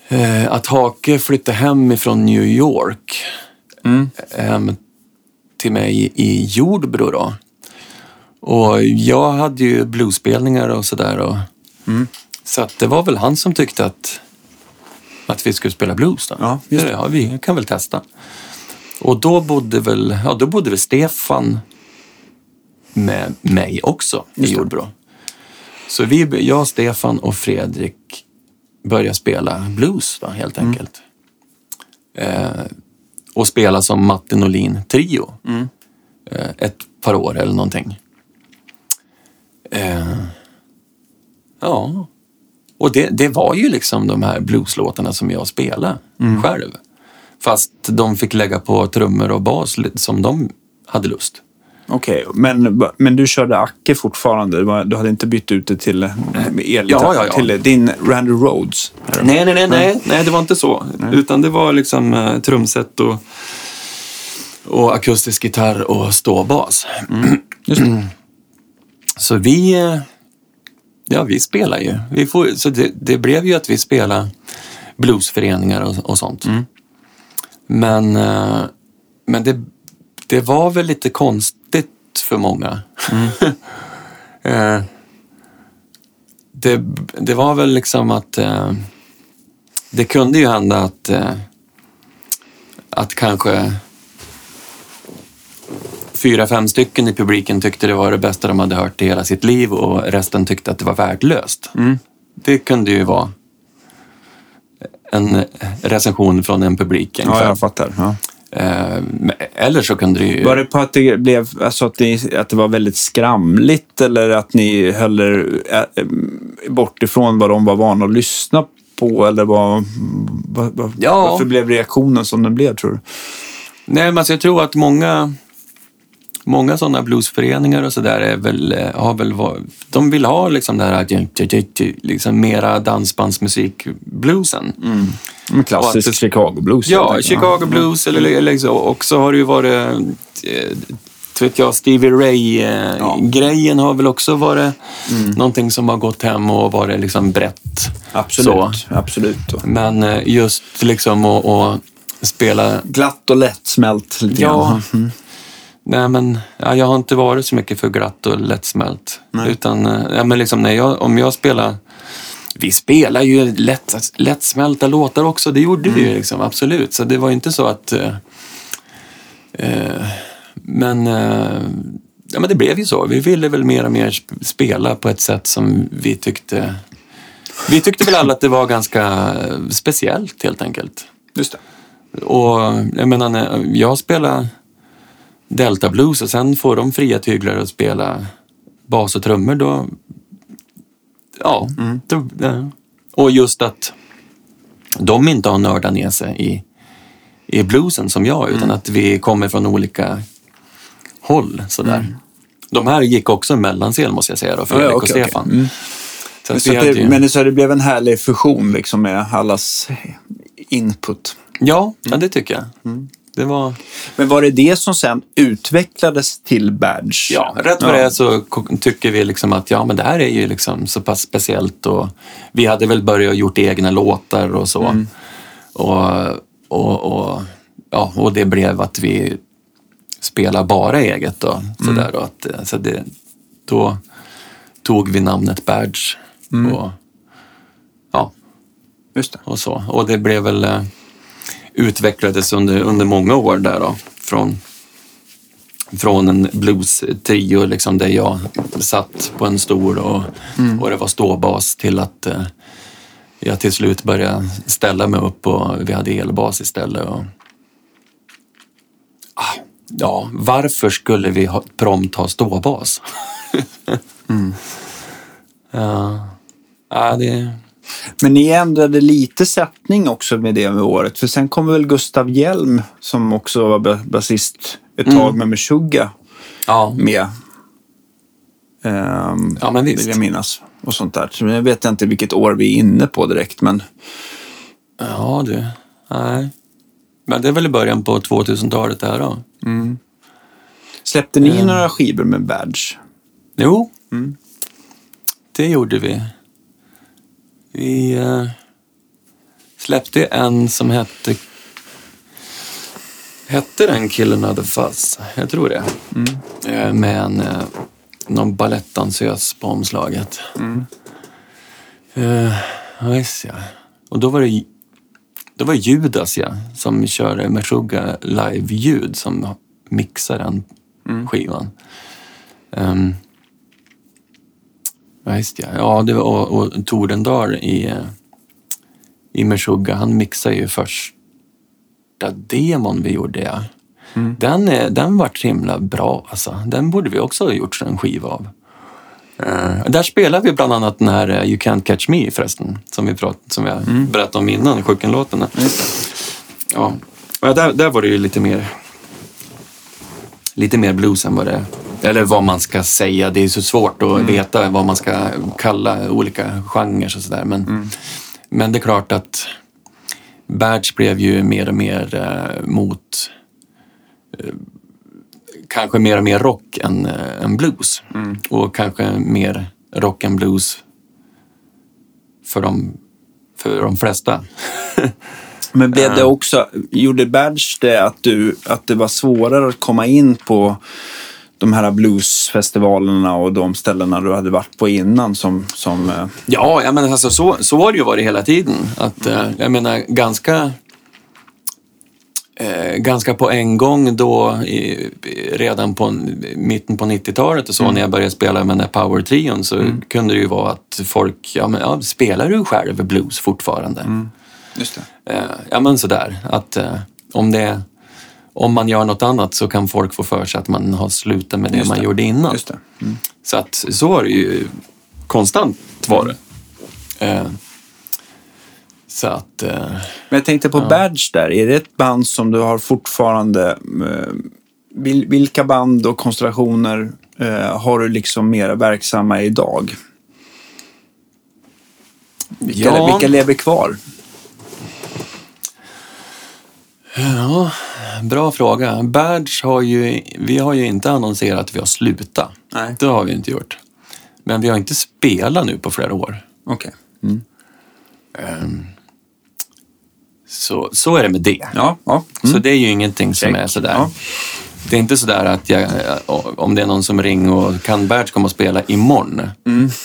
eh, att Hake flyttade hem ifrån New York eh, till mig i Jordbro. Då. Och jag hade ju bluesspelningar och sådär. Och, Så att det var väl han som tyckte att, att vi skulle spela blues. Då. Ja, just det. Ja, vi kan väl testa. Och då bodde väl, ja, då bodde väl Stefan med mig också i Just. Jordbro. Så vi, jag, Stefan och Fredrik började spela blues då, helt Mm. enkelt. Eh, och spela som Martin Olin trio. Mm. Eh, ett par år eller någonting. Eh, ja. Och det, det var ju liksom de här blueslåtarna som jag spelade Mm. själv. Fast de fick lägga på trummor och bas som de hade lust. Okej, men, men du körde Acke fortfarande? Du hade inte bytt ut det till eh, elgitarr? Ja, ja, ja. Till din Randy Rhodes? Nej, nej, nej, nej, nej, det var inte så. Utan det var liksom eh, trumset och, och akustisk gitarr och ståbas. Just det. Så vi, eh, ja, vi spelar ju. Vi får, så det, det blev ju att vi spelade bluesföreningar och, och sånt. Men, eh, men det, det var väl lite konstigt för många. Eh, det, det var väl liksom att eh, det kunde ju hända att, att kanske fyra, fem stycken i publiken tyckte det var det bästa de hade hört i hela sitt liv och resten tyckte att det var värdelöst. Det kunde ju vara en recension från en publik. Ja, jag fattar. Ja. Eh, Eller så kunde det ju... Var det på att det blev alltså att, ni, att det var väldigt skramligt eller att ni höll er äh, bort ifrån vad de var vana att lyssna på? Eller vad, vad, vad, Ja. varför blev reaktionen som den blev, tror du? Nej, men alltså jag tror att många, många sådana bluesföreningar och sådär är väl, eh, har väl de vill ha liksom det här liksom mera dansbandsmusik, bluesen. En klassisk att- Chicago-blues. Ja, helt enkelt. Chicago blues eller, eller så. Och så har det ju varit, eh, vet jag, Stevie Ray-grejen har väl också varit någonting som har gått hem och varit liksom brett. Absolut. Så. Absolut. Men eh, just liksom att spela glatt och lättsmält lite Ja. Mm. Nej, men ja, jag har inte varit så mycket för glatt och lättsmält. Utan, eh, ja, men liksom när jag, om jag spelar... Vi spelar ju lätt, lättsmälta låtar också, det gjorde vi ju liksom, absolut. Så det var ju inte så att... Eh, eh, men, eh, ja, men det blev ju så. Vi ville väl mer och mer sp- spela på ett sätt som vi tyckte... Vi tyckte väl alla att det var ganska speciellt helt enkelt. Just det. Och jag menar, när jag spelar Delta Blues och sen får de fria tyglar att spela bas och trummor då... Ja. Då, ja. Och just att de inte har nördat ner sig i, i bluesen som jag, utan att vi kommer från olika håll. Sådär. De här gick också en mellanscen måste jag säga då, Fredrik Ja, ja, och. Stefan. Mm. Så så det, ju- men så det blev en härlig fusion liksom med allas input. ja, ja, det tycker jag. Det var... Men var det det som sen utvecklades till Badge? Ja, rätt vad det är så tycker vi liksom att ja, men det här är ju liksom så pass speciellt och vi hade väl börjat gjort egna låtar och så. Och, och, och, ja, och det blev att vi spelar bara eget då. Så där, då, att, så det, då tog vi namnet Badge och, ja, Just det. och så. Och det blev väl eh, utvecklades under, under många år där då. Från, från en blues-trio liksom, där jag satt på en stol och, och det var ståbas till att eh, jag till slut började ställa mig upp och vi hade elbas istället. Och, ah, ja, varför skulle vi ha, prompt ha ståbas? ja, ja, det... Men ni ändrade lite sättning också med det med året. För sen kom väl Gustav Hjelm som också var ba- basist ett tag med Meshuggah Ja, med. Ehm, Ja, men visst. Vill jag minnas. Och sånt där. Så jag vet inte vilket år vi är inne på direkt, men Ja, du. Nej. Men det är väl i början på 2000-talet där då? släppte ni några skivor med Badge? Jo, det gjorde vi. Vi eh, släppte en som hette... Hette den Killen of the Fuzz? Jag tror det. Eh, med en, eh, någon balettdansös på omslaget. Eh, ja, visst ja. Och då var det, då var Judas ja, som körde Meshuggah live-ljud som mixar den skivan. Um, Ja, just ja. Ja, det var, och, och Torendal i, eh, i Meshuggah, han mixade ju första demon vi gjorde. Ja. Den, är- den vart så himla bra alltså. Den borde vi också ha gjort en skiva av. Eh, där spelar vi bland annat den här eh, You Can't Catch Me förresten, som vi, prat, som jag berättade om innan, Sjuken-låten. Och ja, där, där var det ju lite mer lite mer blues än vad det eller vad man ska säga. Det är så svårt att veta vad man ska kalla olika genrer och sådär. Men, men det är klart att Badge blev ju mer och mer eh, mot eh, kanske mer och mer rock än, eh, än blues. Och kanske mer rock än blues för de, för de flesta. Men blev det också, gjorde Badge det att, du, att det var svårare att komma in på de här bluesfestivalerna och de ställena du hade varit på innan som... som eh, Ja, jag menar, alltså, så, så har det ju varit hela tiden. Att, eh, jag menar, ganska, eh, ganska på en gång då, i, redan på mitten på 90-talet och så, när jag började spela med den här power-trion så kunde det ju vara att folk, ja men ja, spelar du själv blues fortfarande? just det. Eh, ja men sådär, att eh, om det om man gör något annat så kan folk få för sig att man har slutat med det Just man det. gjorde innan. Det. Så att så har det ju konstant varit. Eh, så att, eh, Men jag tänkte på Badge där. Är det ett band som du har fortfarande... Eh, vil, vilka band och konstellationer eh, har du liksom mera verksamma idag? Vilka, Ja. vilka lever kvar? Ja, bra fråga. Badge har ju, vi har ju inte annonserat att vi har slutat. Nej. Det har vi inte gjort. Men vi har inte spelat nu på flera år. Okej. Så, så är det med det. Ja, ja. Så det är ju ingenting som är sådär. Ja. Det är inte sådär att jag, om det är någon som ringer och kan Bert komma och spela imorgon.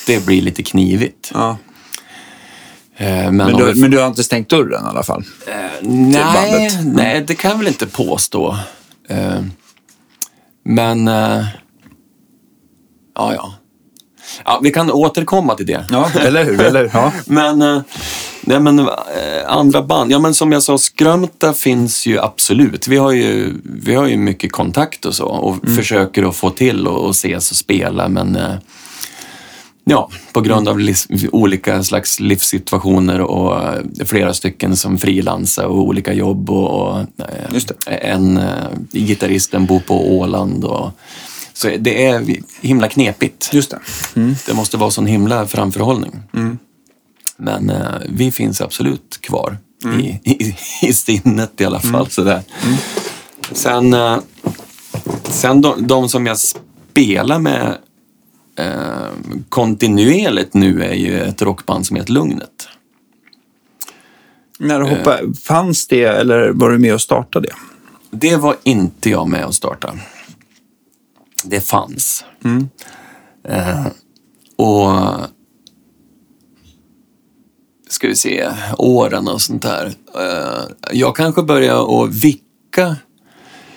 Det blir lite knivigt. ja. Eh, Men, Men, du, vi, men du har inte stängt dörren i alla fall? nej, bandet. nej, det kan jag väl inte påstå. Eh, Men, eh, ja, ja. Ja, vi kan återkomma till det. Ja, eller hur? Eller, hur? ja. Men, nej, men andra band, ja men som jag sa, Skrömta finns ju absolut. Vi har ju, vi har ju mycket kontakt och så och försöker att få till och, och ses och spela men ja, på grund av olika slags livssituationer och eh, flera stycken som frilansar och olika jobb och, eh, en eh, gitarristen bor på Åland och så det är himla knepigt. Just det. Det måste vara sån himla framförhållning. Men eh, vi finns absolut kvar i, i, i sinnet i alla fall. Sådär. Sen, eh, sen de, de som jag spelar med eh, kontinuerligt nu är ju ett rockband som heter Lugnet. När du hoppade, fanns det eller var du med och startade det? Det var inte jag med att starta. Det fanns. Eh, och ska vi se, åren och sånt där. Eh, jag kanske började att vicka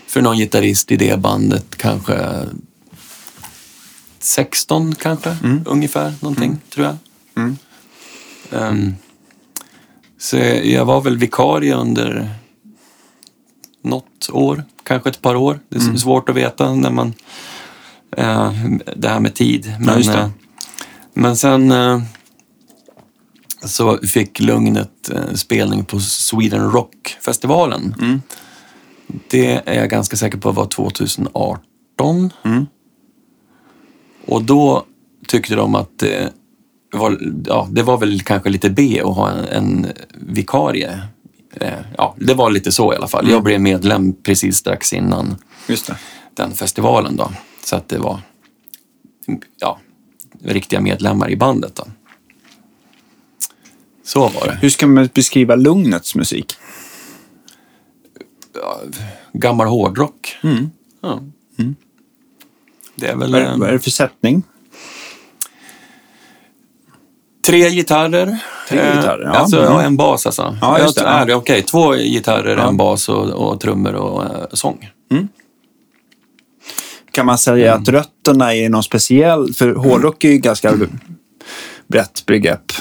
för någon gitarrist i det bandet kanske 16 kanske, ungefär någonting, tror jag. Ehm, så jag var väl vikarie under något år, kanske ett par år. Det är Mm. svårt att veta när man... Eh, det här med tid. Men, just det. eh, men sen eh, så fick Lugnet spelning på Sweden Rock-festivalen. Mm. Det är jag ganska säker på var 2018. Mm. Och då tyckte de att det var, ja, det var väl kanske lite B att ha en, en vikarie. Ja, det var lite så i alla fall. Jag blev medlem precis strax innan den festivalen då. Så att det var ja, riktiga medlemmar i bandet då. Så var det. Hur ska man beskriva Lugnets musik? Gammal hårdrock. Ja. Det är väl Vad är, vad är det för sättning? tre gitarrer. Tre Eh, gitarrer, ja. Alltså, Mm. ja, en bas alltså. Ja, just det, Ja, det Okej, två gitarrer, Ja. en bas och, och trummor och eh, sång. Kan man säga Mm. att rötterna är någon speciell? För hårdrock är ju ganska brett begrepp.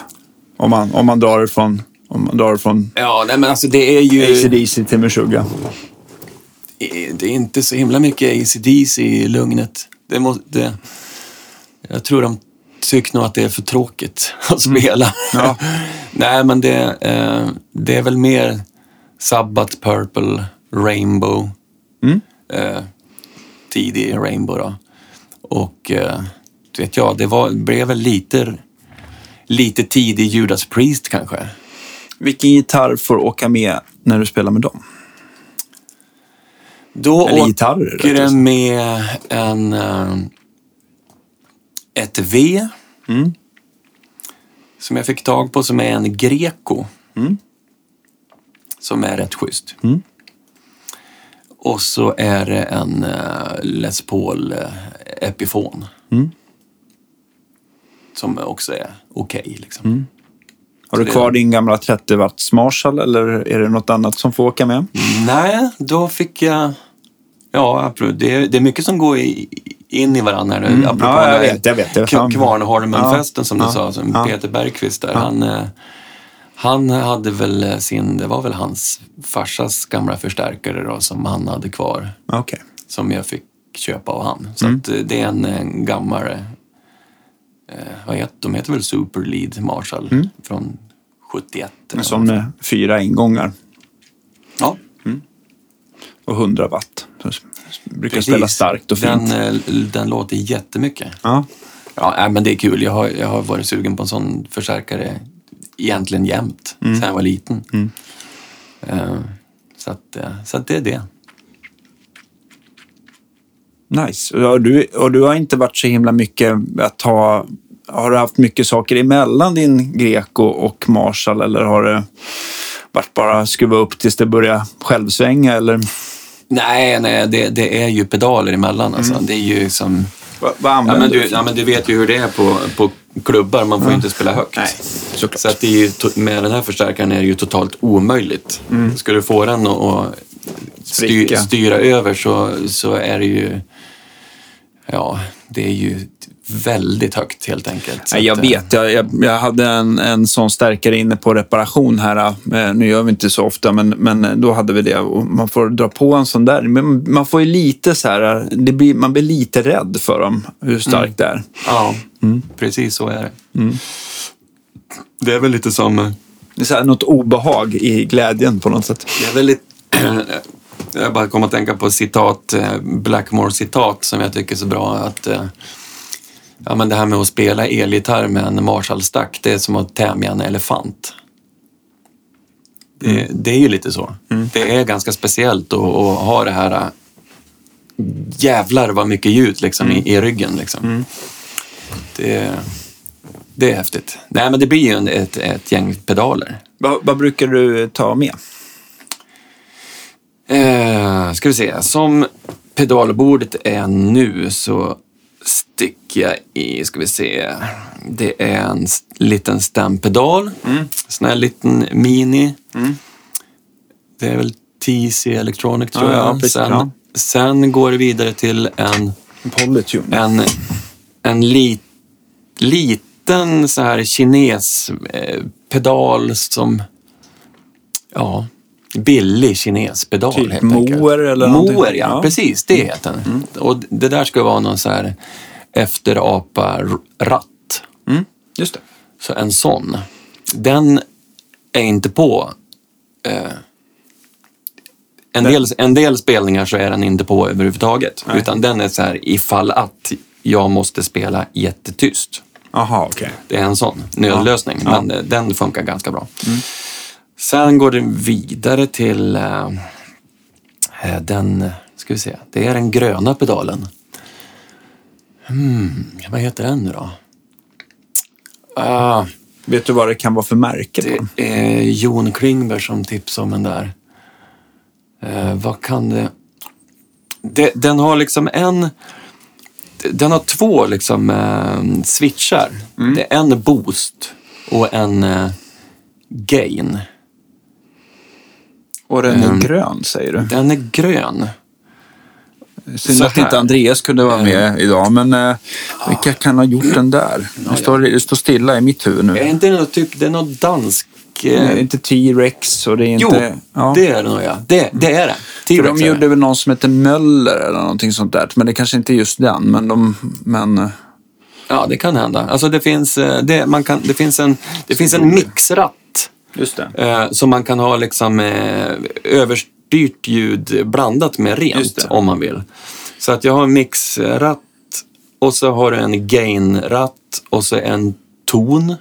Om man, om man drar från, om man drar från Ja, nej, men alltså det är ju... AC/DC till Meshuggah. Det är inte så himla mycket ACDC i Lugnet. Det måste, det, jag tror de tycker nog att det är för tråkigt att spela. Ja. Nej, men det, eh, det är väl mer Sabbath, Purple, Rainbow. Mm. Eh, tidig Rainbow då. Och eh, vet jag, det var, blev väl lite, lite tidig Judas Priest kanske. Vilken gitarr får åka med när du spelar med dem? Då Eller åker det med en, eh, ett V Mm. som jag fick tag på som är en Greco. Mm. Som är rätt schysst. Mm. Och så är det en uh, Les Paul uh, Epiphone. Mm. Som också är okej. liksom. Mm. Har du kvar din gamla 30 watts Marshall eller är det något annat som får åka med? Nej, då fick jag... Ja, absolut. Det är, det är mycket som går i, in i varandra nu. Apropå Mm. Ja, jag vet, jag vet. Jag Kvarnholmenfesten som du Ja, sa, som ja. Peter Bergqvist där. Han, eh, han hade väl sin, det var väl hans farsas gamla förstärkare då, som han hade kvar. Okej. Som jag fick köpa av han. Så Mm. eh, det är en, en gammal, eh, vad heter de? heter väl Super Lead Marshall från 71. eller Som fyra ingångar Ja, och 100 watt. Brukar precis. spela starkt och fint. Den, eh, den låter jättemycket. Ja. Ja, men det är kul. Jag har, jag har varit sugen på en sån förstärkare egentligen jämt, Mm. sen jag var liten. Eh, så, att, eh, så att det är det. Nice. Och du, och du har inte varit så himla mycket att ta... Har du haft mycket saker emellan din Greco och Marshall eller har det varit bara skruva upp tills det börjar självsvänga eller? Nej, nej det, det är ju pedaler emellan. Alltså. Mm. Det är ju som... Vad, vad Ja använder men, du, ja, men du vet ju hur det är på, på klubbar. Man får ju inte spela högt. Nej, såklart. Så att det är ju, med den här förstärkaren är det ju totalt omöjligt. Ska du få den att styr, Mm. Styra över så, så är det ju... Ja, det är ju väldigt högt helt enkelt. Så jag att, eh, vet, jag, jag, jag hade en, en sån stärkare inne på reparation här. Eh, Nu gör vi inte så ofta, men, men då hade vi det. Och man får dra på en sån där. Men man får ju lite så här, det blir, man blir lite rädd för dem, hur starkt det är. Ja, Mm. precis så är det. Det är väl lite som... eh, Det är så här, något obehag i glädjen på något sätt. Det är väldigt... Jag bara kom att tänka på citat, Blackmore-citat som jag tycker är så bra. Att, eh, ja, men det här med att spela elgitarr med en Marshall-stack, det är som att tämja en elefant. Det, det är ju lite så. Det är ganska speciellt att, att ha det här eh, jävlar vad mycket ljud liksom, i, i ryggen. Liksom. Det, det är häftigt. Nej, men det blir ju en, ett, ett gäng pedaler. Vad, vad brukar du ta med? Eh, ska vi se. Som pedalbordet är nu så sticker jag i, ska vi se. Det är en liten stämpedal. Mm. Sån här liten mini. Det är väl TC Electronic tror Ja, jag. ja, precis, sen, ja. sen går det vidare till en, Polytune. en, en li, liten så här kines eh, som, ja, billig kinespedal Typ helt enkelt. Moer eller någonting. Moer, ja, Ja. Mm. precis. Det heter den. Och det där ska vara någon så här efterapa-ratt. Mm, just det. Så en sån. Den är inte på. Eh, en, del, en del spelningar så är den inte på överhuvudtaget. Nej. Utan den är så här ifall att jag måste spela jättetyst. Jaha, okej. Det är en sån nödlösning, Ja. men eh, den funkar ganska bra. Sen går det vidare till eh, eh, den, ska vi se, det är den gröna pedalen. Hmm, vad heter den nu då? Ah, Vet du vad det kan vara för märke på det är Jon Klingberg som tipsade om den där. Eh, vad kan det... det... Den har liksom en... Den har två liksom eh, switchar. Det är en boost och en eh, gain. Och den är Mm. grön, säger du? Den är grön. Synd att inte. Andreas kunde vara med idag, men eh, vilka kan ha gjort den där? Det står, det står stilla i mitt huvud nu. Är inte det något typ, det är något dansk... Det Eh, är inte T-Rex och det är jo, inte... ja. det är det nog ja. Det, det är det. För de gjorde det. väl någon som heter Möller eller någonting sånt där. Men det kanske inte är just den. Men de... Men, eh, Ja, det kan hända. Alltså det finns, eh, det, man kan, det finns en, det finns en mixratt just det. eh, som man kan ha liksom eh, överstyrt ljud blandat med rent om man vill. Så att jag har en mixratt och så har du en gainratt och så en ton.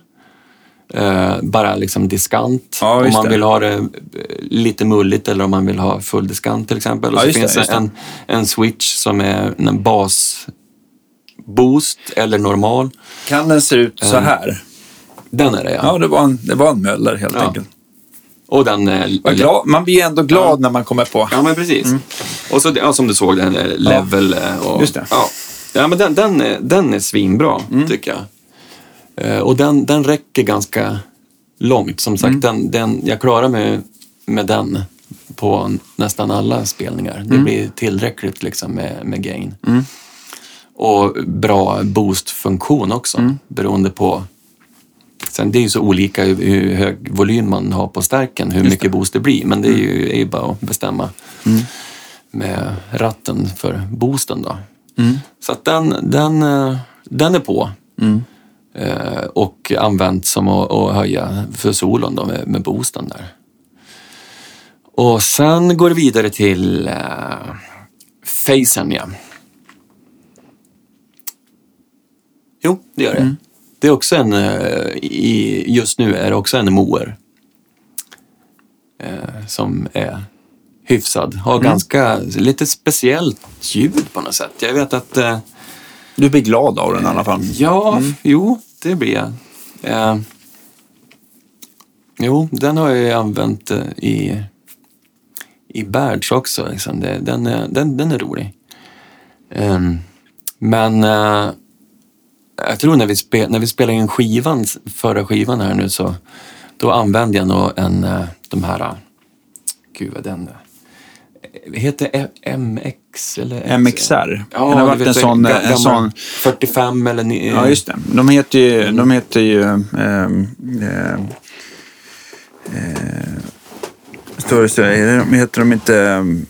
Eh, bara liksom diskant. Ja, om man det. vill ha det eh, lite mulligt eller om man vill ha full diskant till exempel. Och Ja, så finns det det. en, en switch som är en bas boost eller normal. Kan den se ut så här? Den är det ja. Ja, det var en, det var en Möller helt Ja. enkelt. Och den... eh, glad, man blir ändå glad när man kommer på. Ja, men precis. Och så, ja, som du såg, den är level eh, och... Just det. Ja, ja men den, den, den är svinbra, tycker jag. Eh, Och den, den räcker ganska långt. Som sagt, den, den, jag klarar mig med den på nästan alla spelningar. Det blir tillräckligt liksom med, med gain. Och bra boost-funktion också, beroende på Sen det är ju så olika hur, hög volym man har på stärken, hur mycket boost det blir. Men det är ju, är ju bara att bestämma med ratten för boosten då. Så att den, den, eh, den är på. Eh, och använt som att, att höja för solon då med, med boosten där. Och sen går det vidare till uh, Facen ja. Jo, det gör det. Det är också en, eh, i, just nu är det också en moer. Eh, som är hyfsad. Har ganska, lite speciellt ljud på något sätt. Jag vet att, eh, Du blir glad av den i alla fall. ja, jo, det blir jag. Eh, jo, den har jag använt i, i Berds också. Liksom. Det, den, är, den, den är rolig. Ehm, men jag tror när vi, spe, när vi spelade in skivan, förra skivan här nu så då använde jag nog en, eh, de här, eh, gud vad den eh, heter MX eller? MXR. Ja, det har varit en sån, en sån 45 eller... ni- Ja, just det. De heter ju... De heter ju eh, det så? är det- Heter de inte ehm,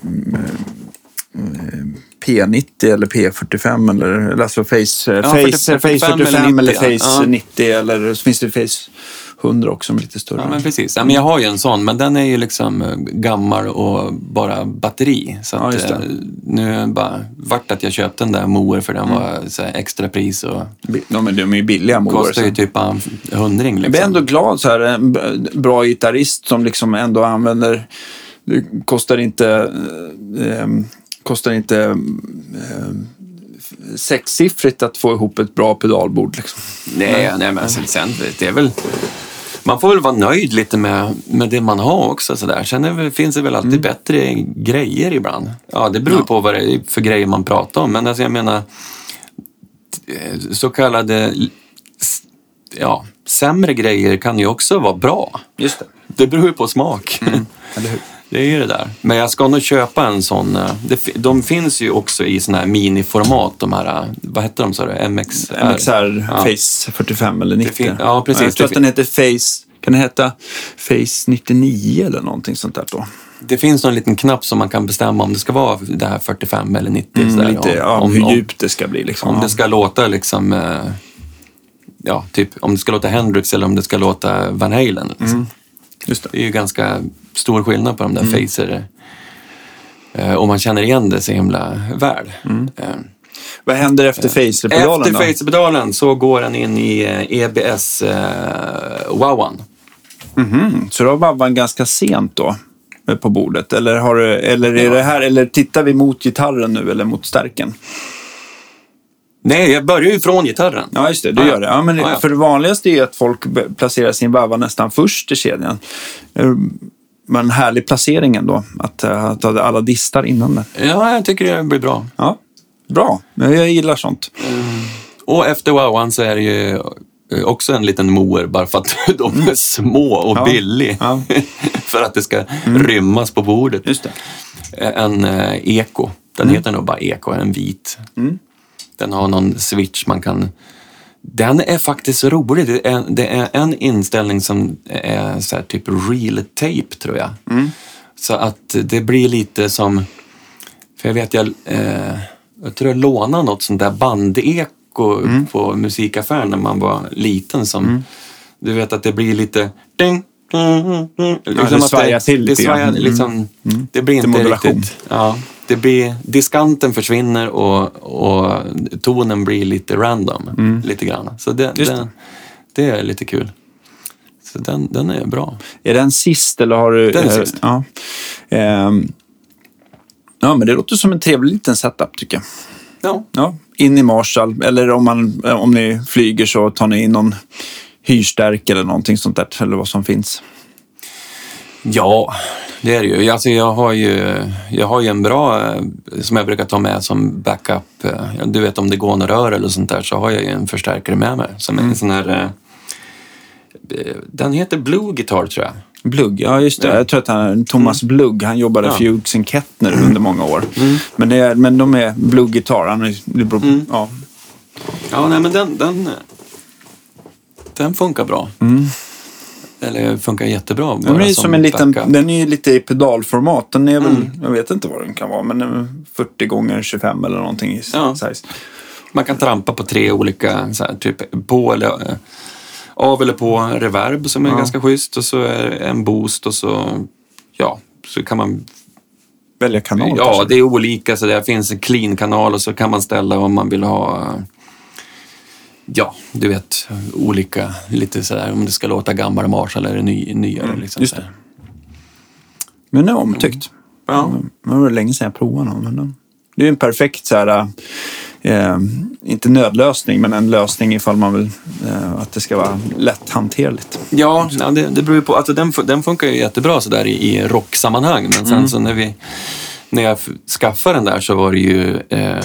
P90 eller P45 eller eller alltså Face, Ja, face, 40, face 45 45 eller, eller 90, Face ja. 90 eller så finns det Face 100 också som är lite större. Ja, men precis. Ja, men jag har ju en sån, men den är ju liksom eh, gammal och bara batteri. Så Ja, att, eh, nu är bara vart att jag köpte den där Moer för den var så här extra pris och de, är, de är ju billiga moer. kostar ju typ en hundring. Jag Liksom. blir ändå glad så här, en bra gitarrist som liksom ändå använder, det kostar inte, eh, eh, kostar inte eh, sexsiffrigt att få ihop ett bra pedalbord. Liksom. Nej, nej men sen, sen det är väl... Man får väl vara nöjd lite med, med det man har också. Så där. Sen är finns det väl alltid bättre grejer ibland. Ja, det beror Ja. på vad det är för grejer man pratar om. Men alltså, jag menar, eh, så kallade ja, sämre grejer kan ju också vara bra. Just det. Det beror ju på smak. Hur? Det är ju det där. Men jag ska nog köpa en sån. eh, Det, de finns ju också i såna här miniformat. De här, eh, vad heter de sa du? MXR? MXR Ja. Face 45 eller 90. fin- ja, precis. Jag tror att den heter Face, kan den heta Face 99 eller någonting sånt där då? Det finns någon liten knapp som man kan bestämma om det ska vara det här 45 eller 90. sådär. Lite, om, ja, om, hur om, djupt det ska bli liksom. om det ska låta liksom, eh, ja, typ om det ska låta Hendrix eller om det ska låta Van Halen. Liksom. Just det. Det är ju ganska stor skillnad på de där facer. Eh, och man känner igen det så himla väl. Eh, Vad händer efter phaser-pedalen Efter då? phaser-pedalen så går den in i eh, EBS eh, wowan. Mhm, Så då var vabban ganska sent då eh, på bordet? Eller, har eller är det här, eller tittar vi mot gitarren nu eller mot stärken? Nej, jag börjar ju från gitarren. Ja, just det. Du ja. gör det. Ja, men ja. För det vanligaste är att folk placerar sin vabba nästan först i kedjan. Eh, Men en härlig placering ändå. Att, eh, att ha alla distar innan den. Ja, jag tycker det blir bra. Ja, bra. Jag gillar sånt. Och efter wowan så är det ju eh, också en liten moer bara för att de är små och Ja. billig. Ja. för att det ska rymmas på bordet. Just det. En eh, Eko. Den heter nog bara Eko, en vit. Den har någon switch man kan... Den är faktiskt rolig. Det är, det är en inställning som är så typ real tape tror jag. Så att det blir lite som... För jag vet, jag, eh, jag tror jag lånade något sånt där bandeko på musikaffären när man var liten. Som, Du vet att det blir lite... Ding, ding, ding, liksom att svajar till det, lite grann. svajar, Mm. liksom, det blir inte riktigt... Ja, det blir, diskanten försvinner och, och tonen blir lite random. Lite grann. Så det, det, det är lite kul. Så den, den är bra. Är den sist eller har du... Den är eh, sist. Ja. Ehm, ja, men det låter som en trevlig liten setup tycker jag. Ja. Ja, in i Marshall. Eller om, man, eh, om ni flyger så tar ni in någon hyrstärk eller någonting sånt där. Eller vad som finns. Ja, det är det ju. Alltså jag, har ju jag har ju en bra, eh, som jag brukar ta med som backup. eh, Du vet om det går några rör eller sånt där så har jag ju en förstärkare med mig. Som Mm. en sån här... eh, Den heter Blue Guitar tror jag. Blugg, ja just det. Ja. Jag tror att han, Thomas Blugg, han jobbade Ja. för Hughes Kettner under många år. Men, det är, men de är Blugg-gitarr. Han är- det beror- Ja. Ja, nej men den, den, den funkar bra. Eller funkar jättebra. Den är, som en liten, den är lite i pedalformat. Den är väl, jag vet inte vad den kan vara, men den är 40 gånger 25 eller någonting i Ja. size. Man kan trampa på tre olika, så här, typ på eller eh, av eller på reverb som är Ja. ganska schysst och så är en boost och så, ja, så kan man, Välja kanal ja kanske. det är olika så det finns en clean-kanal och så kan man ställa om man vill ha, eh, ja, du vet, olika, lite sådär om det ska låta gammal Marshall eller ny, nyare. liksom, just här. Men den är omtyckt. Ja. Det var länge sedan jag provade den. Men det är en perfekt så här, eh, inte nödlösning, men en lösning ifall man vill eh, att det ska vara lätthanterligt. Ja, ja det, det beror på. Alltså den, den funkar ju jättebra så där i, i rocksammanhang. Men sen Mm. så när, vi, när jag skaffade den där så var det ju eh,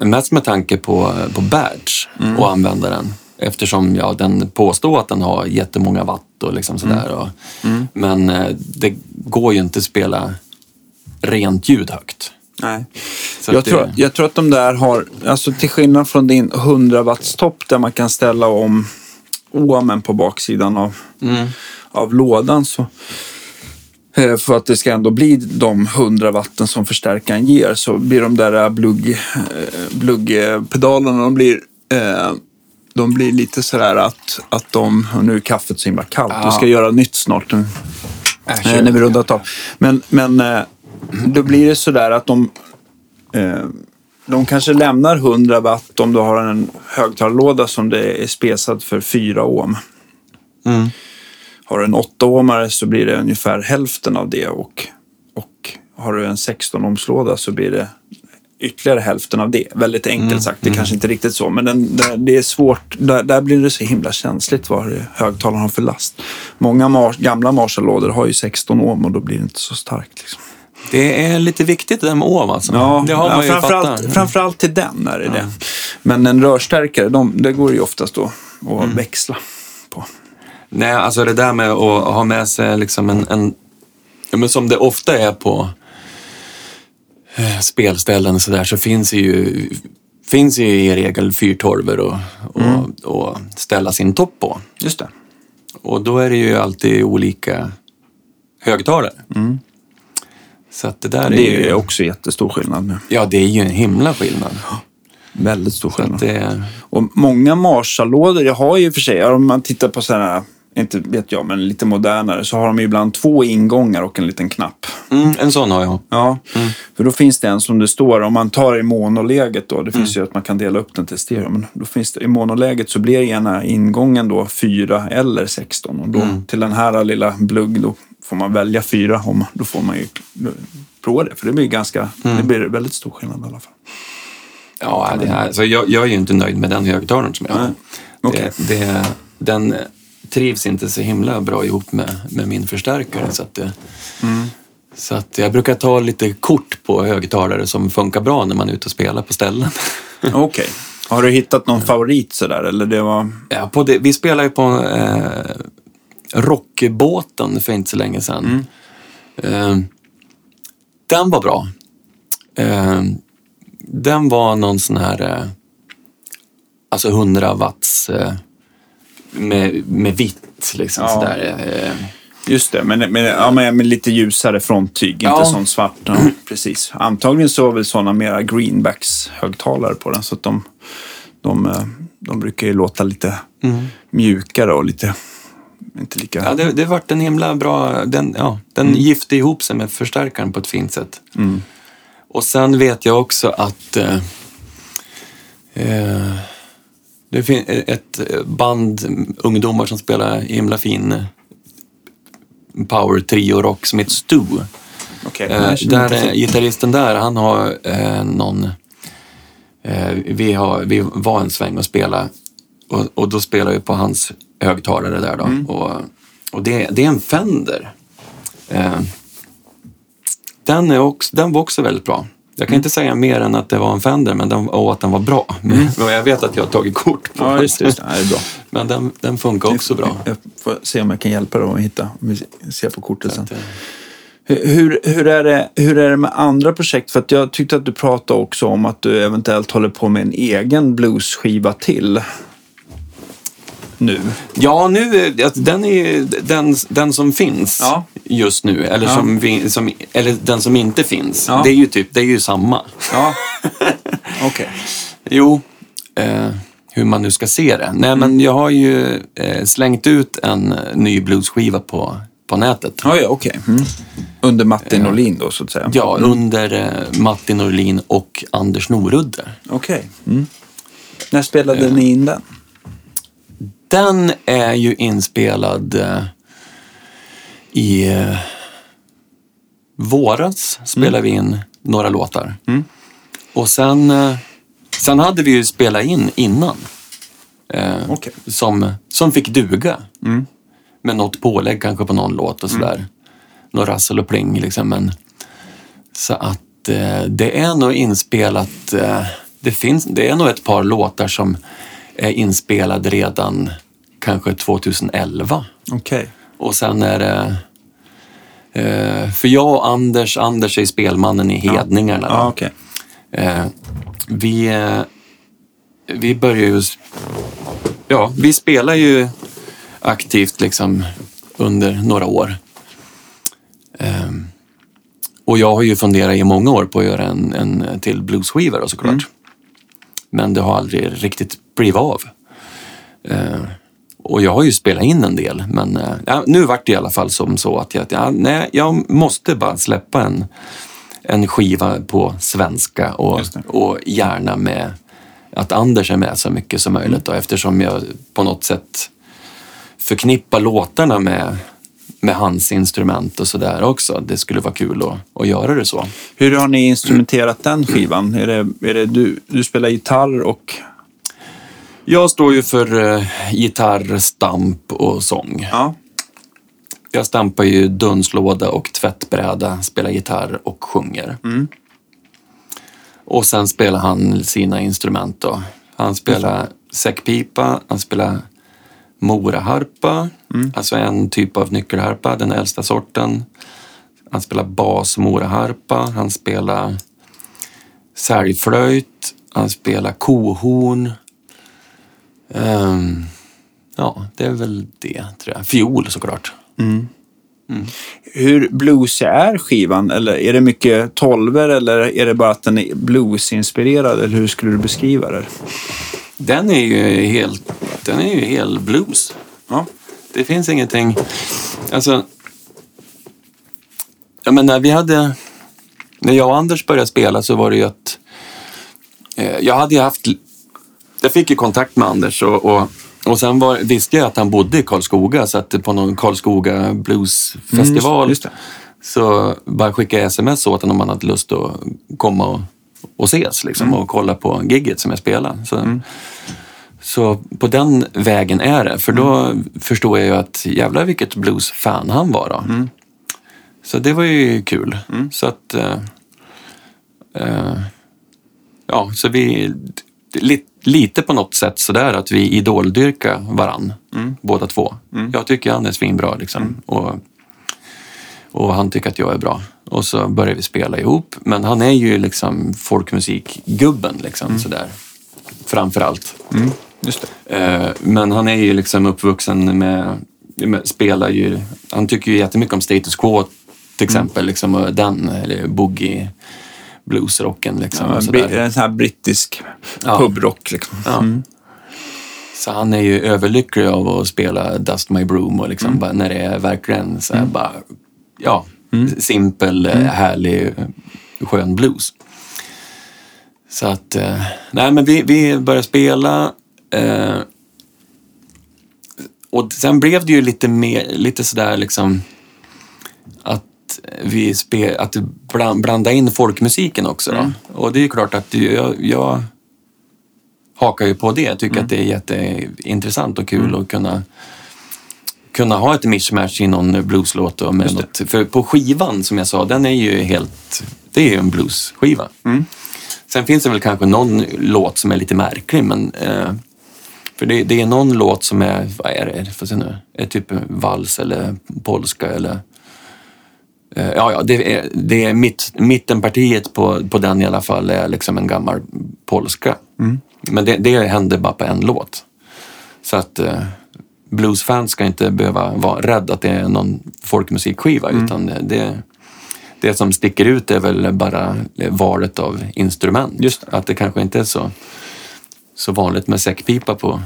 mest med tanke på, på badge Mm. och använda den. Eftersom ja, den påstår att den har jättemånga watt och liksom sådär. Mm. Och, Men eh, det går ju inte att spela rent ljud högt. Nej. Så Jag det- tror, jag tror att de där har, alltså till skillnad från din 100 watts topp där man kan ställa om ohmen på baksidan av, Mm. av lådan så för att det ska ändå bli de 100 watten som förstärkaren ger så blir de där eh, blugg, eh, bluggpedalerna, de blir eh, de blir lite sådär att, att de, nu är kaffet så himla kallt, Ja. vi ska göra nytt snart. Nu Äh, eh, när vi rundat av. Men, men eh, då blir det sådär att de, eh, de kanske lämnar 100 watt om du har en högtalarlåda som det är spesad för 4 ohm. Mm. Har du en 8 ohmare så blir det ungefär hälften av det och, och har du en 16 ohmslåda så blir det ytterligare hälften av det. Väldigt enkelt sagt, det är kanske inte riktigt så, men den, det, det är svårt. Där, där blir det så himla känsligt vad högtalaren har för last. Många Mars, gamla Marshall-lådor har ju 16 ohm och då blir det inte så starkt. Liksom. Det är lite viktigt det där med ohm alltså. det har man ju framförallt, fattat. framförallt till den är det det. Men en rörstärkare, de, det går ju oftast då att Mm. växla. Nej, alltså det där med att ha med sig liksom en, en men som det ofta är på eh, spelställen så där så finns det ju finns ju i regel fyrtorvor och, och, och ställa sin topp på. Just det. Och då är det ju alltid olika högtalare. Så att det där är, Det är ju, också jättestor skillnad med. ja det är ju en himla skillnad. Väldigt stor skillnad. att det, Och många Marshall-lådor, jag har ju för sig, om man tittar på sådana här inte vet jag, men lite modernare, så har de ibland två ingångar och en liten knapp. Mm, en sån har jag. Ja, för då finns det en som det står, om man tar i monoläget då, det finns ju att man kan dela upp den till stereo, men då finns det i monoläget så blir ena ingången då 4 eller 16 och då till den här lilla blugg då får man välja 4 om då får man ju prova det, för det blir ganska, det blir väldigt stor skillnad i alla fall. Ja, det här, så jag, jag är ju inte nöjd med den högtalaren som jag har. Okej. Det, det, den trivs inte så himla bra ihop med, med min förstärkare. Så, att det, så att jag brukar ta lite kort på högtalare som funkar bra när man är ute och spelar på ställen. Okej. Har du hittat någon favorit sådär, eller det var... Ja, på det, vi spelade ju på eh, Rockbåten för inte så länge sedan. Eh, den var bra. Eh, den var någon sån här, eh, alltså 100 watts eh, med, med vitt liksom Ja. sådär. Eh, Just det, men, men, ja, men lite ljusare fronttyg, inte Ja. sån svart. Ja, precis. Antagligen så var väl sådana mera greenbacks-högtalare på den, så att de, de, eh, de brukar ju låta lite mjukare och lite, inte lika... ja, det, det vart en himla bra, den, ja, den gifte ihop sig med förstärkaren på ett fint sätt. Och sen vet jag också att eh, eh, det finns ett band ungdomar som spelar himla fin power trio rock som heter Stu. Okej, Eh, där gitarristen där, han har eh, någon... Eh, vi, har, vi var en sväng och spela och, och då spelar vi på hans högtalare där då. Mm. Och, och det, det är en Fender. Eh, den, är också, den var också väldigt bra. Jag kan Mm. inte säga mer än att det var en Fender men den, och att den var bra. Men jag vet att jag har tagit kort på Mm. Ja, den. just. Just det. Ja, bra. Men den, den funkar också bra. Jag får se om jag kan hjälpa dig att hitta, om vi ser på kortet sen. Hur, hur, är det, hur är det med andra projekt? För att jag tyckte att du pratade också om att du eventuellt håller på med en egen bluesskiva till. Nu. Ja, nu, alltså, den är den, den som finns Ja. just nu, eller, Ja. som, vi- som, eller den som inte finns. Ja. Det är ju typ, det är ju samma. Ja, okej. Jo, eh, hur man nu ska se det. Nej, men jag har ju eh, slängt ut en eh, ny bluesskiva på, på nätet. Ja, ja, okej. Mm. Under Martin Norlin då, så att säga. Ja, under eh, Matti Norlin och Anders Norudde. Okej. Mm. När spelade ni in den? Den är ju inspelad eh, i eh, våras. Spelade vi in några låtar. Och sen, eh, sen hade vi ju spelat in innan. Eh, Okej. som, som fick duga. Med något pålägg kanske på någon låt och sådär. Någon rassel och pling liksom. Men, så att eh, det är nog inspelat. Eh, det, finns, det är nog ett par låtar som är inspelade redan kanske 2011. Okej. Och sen är det... Eh, för jag och Anders, Anders är spelmannen i Hedningarna. Ja, okej. Eh, vi, eh, vi börjar ju... Ja, vi spelar ju aktivt liksom under några år. Och jag har ju funderat i många år på att göra en, en till bluesskiva såklart. Men det har aldrig riktigt blivit av. Eh, och jag har ju spelat in en del, men eh, ja, nu vart det i alla fall som så att jag, ja, nej, jag måste bara släppa en, en skiva på svenska och, och gärna med att Anders är med så mycket som möjligt. Då, eftersom jag på något sätt förknippar låtarna med, med hans instrument och sådär också. Det skulle vara kul att, att göra det så. Hur har ni instrumenterat den skivan? Är det, är det du, du spelar gitarr och... Jag står ju för eh, gitarr, stamp och sång. Ja. Jag stampar ju dunslåda och tvättbräda, spelar gitarr och sjunger. Och sen spelar han sina instrument då. Han spelar säckpipa, han spelar moraharpa, alltså en typ av nyckelharpa, den äldsta sorten. Han spelar bas moraharpa, han spelar sälgflöjt, han spelar kohorn. Ehm, ja, det är väl det tror jag. Fiol såklart. Hur bluesig är skivan? Eller är det mycket tolver eller är det bara att den är bluesinspirerad? Eller hur skulle du beskriva det? Den är ju helt, den är ju hel blues. Ja. Det finns ingenting... Alltså... Jag menar, vi hade... När jag och Anders började spela så var det ju att... Eh, jag hade ju haft... Jag fick ju kontakt med Anders och, och, och sen var, visste jag att han bodde i Karlskoga så att på någon Karlskoga bluesfestival Mm, så bara skickade jag sms åt honom om han hade lust att komma och, och ses liksom, Mm. och kolla på gigget som jag spelade. Så, så på den vägen är det. För då Mm. förstår jag ju att jävlar vilket bluesfan han var då. Mm. Så det var ju kul. Så att... eh, ja, så vi... Li, lite på något sätt sådär att vi idoldyrkar varann, Mm. båda två. Jag tycker han är svinbra liksom. Och, och han tycker att jag är bra. Och så börjar vi spela ihop. Men han är ju liksom folkmusikgubben liksom sådär. Framför allt. Just det. Eh, Men han är ju liksom uppvuxen med, med spelar ju, han tycker ju jättemycket om Status Quo till exempel, liksom, och den, eller boogie bluesrocken liksom. Ja, sådär. en sån här brittisk Ja. pubrock liksom. Ja. Så han är ju överlycklig av att spela Dust My Broom och liksom bara, när det är verkligen så här bara, ja, simpel, eh, härlig, skön blues. Så att, eh, nej men vi, vi började spela eh, och sen blev det ju lite mer, lite sådär liksom att vi spe, att bland, blanda in folkmusiken också då. Och det är ju klart att jag, jag hakar ju på det. Jag tycker att det är jätteintressant och kul att kunna kunna ha ett mishmash i någon blueslåt. Då med något, för på skivan, som jag sa, den är ju helt... Det är ju en bluesskiva. Sen finns det väl kanske någon låt som är lite märklig, men... Eh, för det, det är någon låt som är, vad är det, får se nu, är typ vals eller polska eller... Eh, ja, ja, det är, det är mitt, mittenpartiet på, på den i alla fall är liksom en gammal polska. Men det, det händer bara på en låt. Så att eh, bluesfans ska inte behöva vara rädda att det är någon folkmusikskiva utan det, det, det som sticker ut är väl bara valet av instrument. Just Att det kanske inte är så, så vanligt med säckpipa på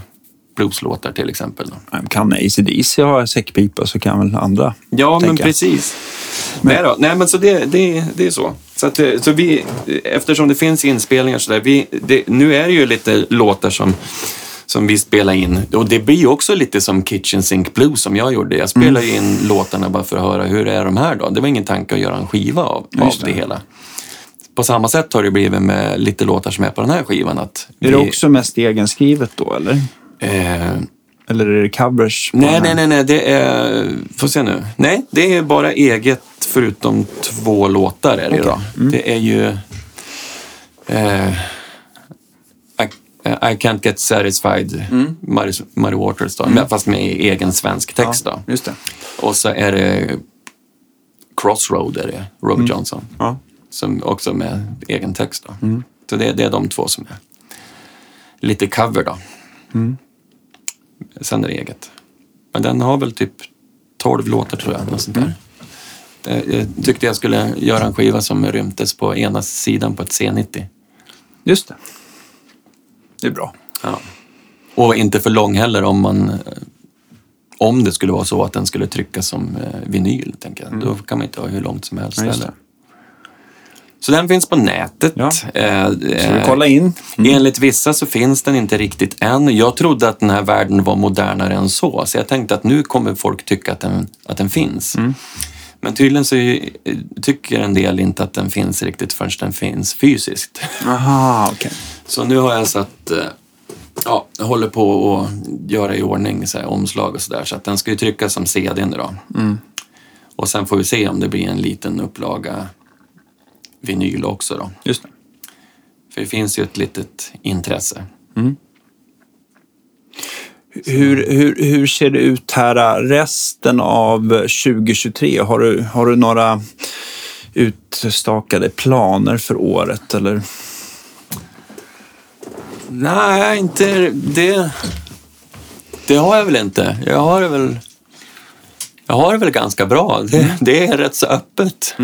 blueslåtar till exempel. Kan ACDC ha säckpipa så kan väl andra. Ja, men tänker jag. precis. Nej, då. Nej, men så det, det, det är så. Så, att, så vi, eftersom det finns inspelningar så där, vi, det, nu är det ju lite låtar som, som vi spelar in. Och det blir ju också lite som Kitchen Sink Blues som jag gjorde. Jag spelar ju in låtarna bara för att höra hur är de här då. Det var ingen tanke att göra en skiva av, av det. det. hela. På samma sätt har det blivit med lite låtar som är på den här skivan. Att Är det också mest egenskrivet då eller? Eh, Eller är det covers? Nej, nej, nej, nej, det är... Får se nu. Nej, det är bara eget förutom två låtar är det Okej. då. Det är ju... Eh, I, I can't get satisfied, Muddy, Muddy Waters då, men fast med egen svensk text Ja, då. just det. Och så är det Crossroad, är det, Robert Johnson. Ja. Som också med egen text då. Så det, det är de två som är lite cover då. Sen är det eget. Men den har väl typ 12 låtar tror jag. Något sånt där. Eh, Jag tyckte jag skulle göra en skiva som rymtes på ena sidan på ett C90. Just det. Det är bra. Ja. Och inte för lång heller om man eh, om det skulle vara så att den skulle tryckas som eh, vinyl, tänker jag. Då kan man inte ha hur långt som helst Ja. Så den finns på nätet. Ja. Eh, Ska vi eh, kolla in? Enligt vissa så finns den inte riktigt än. Jag trodde att den här världen var modernare än så. Så jag tänkte att nu kommer folk tycka att den, att den finns. Men tydligen så tycker en del inte att den finns riktigt förrän den finns fysiskt. Aha, okej. Så nu har jag satt, eh, ja, jag håller på att göra i ordning så här, omslag och sådär. Så att den ska ju tryckas som CD nu då. Och sen får vi se om det blir en liten upplaga vinyl också då. Just det. För det finns ju ett litet intresse. Hur, hur, hur ser det ut här resten av 2023? Har du, har du några utstakade planer för året? Eller? Nej, inte det. Det har jag väl inte. Jag har det väl. Jag har det väl ganska bra. Det, det är rätt så öppet.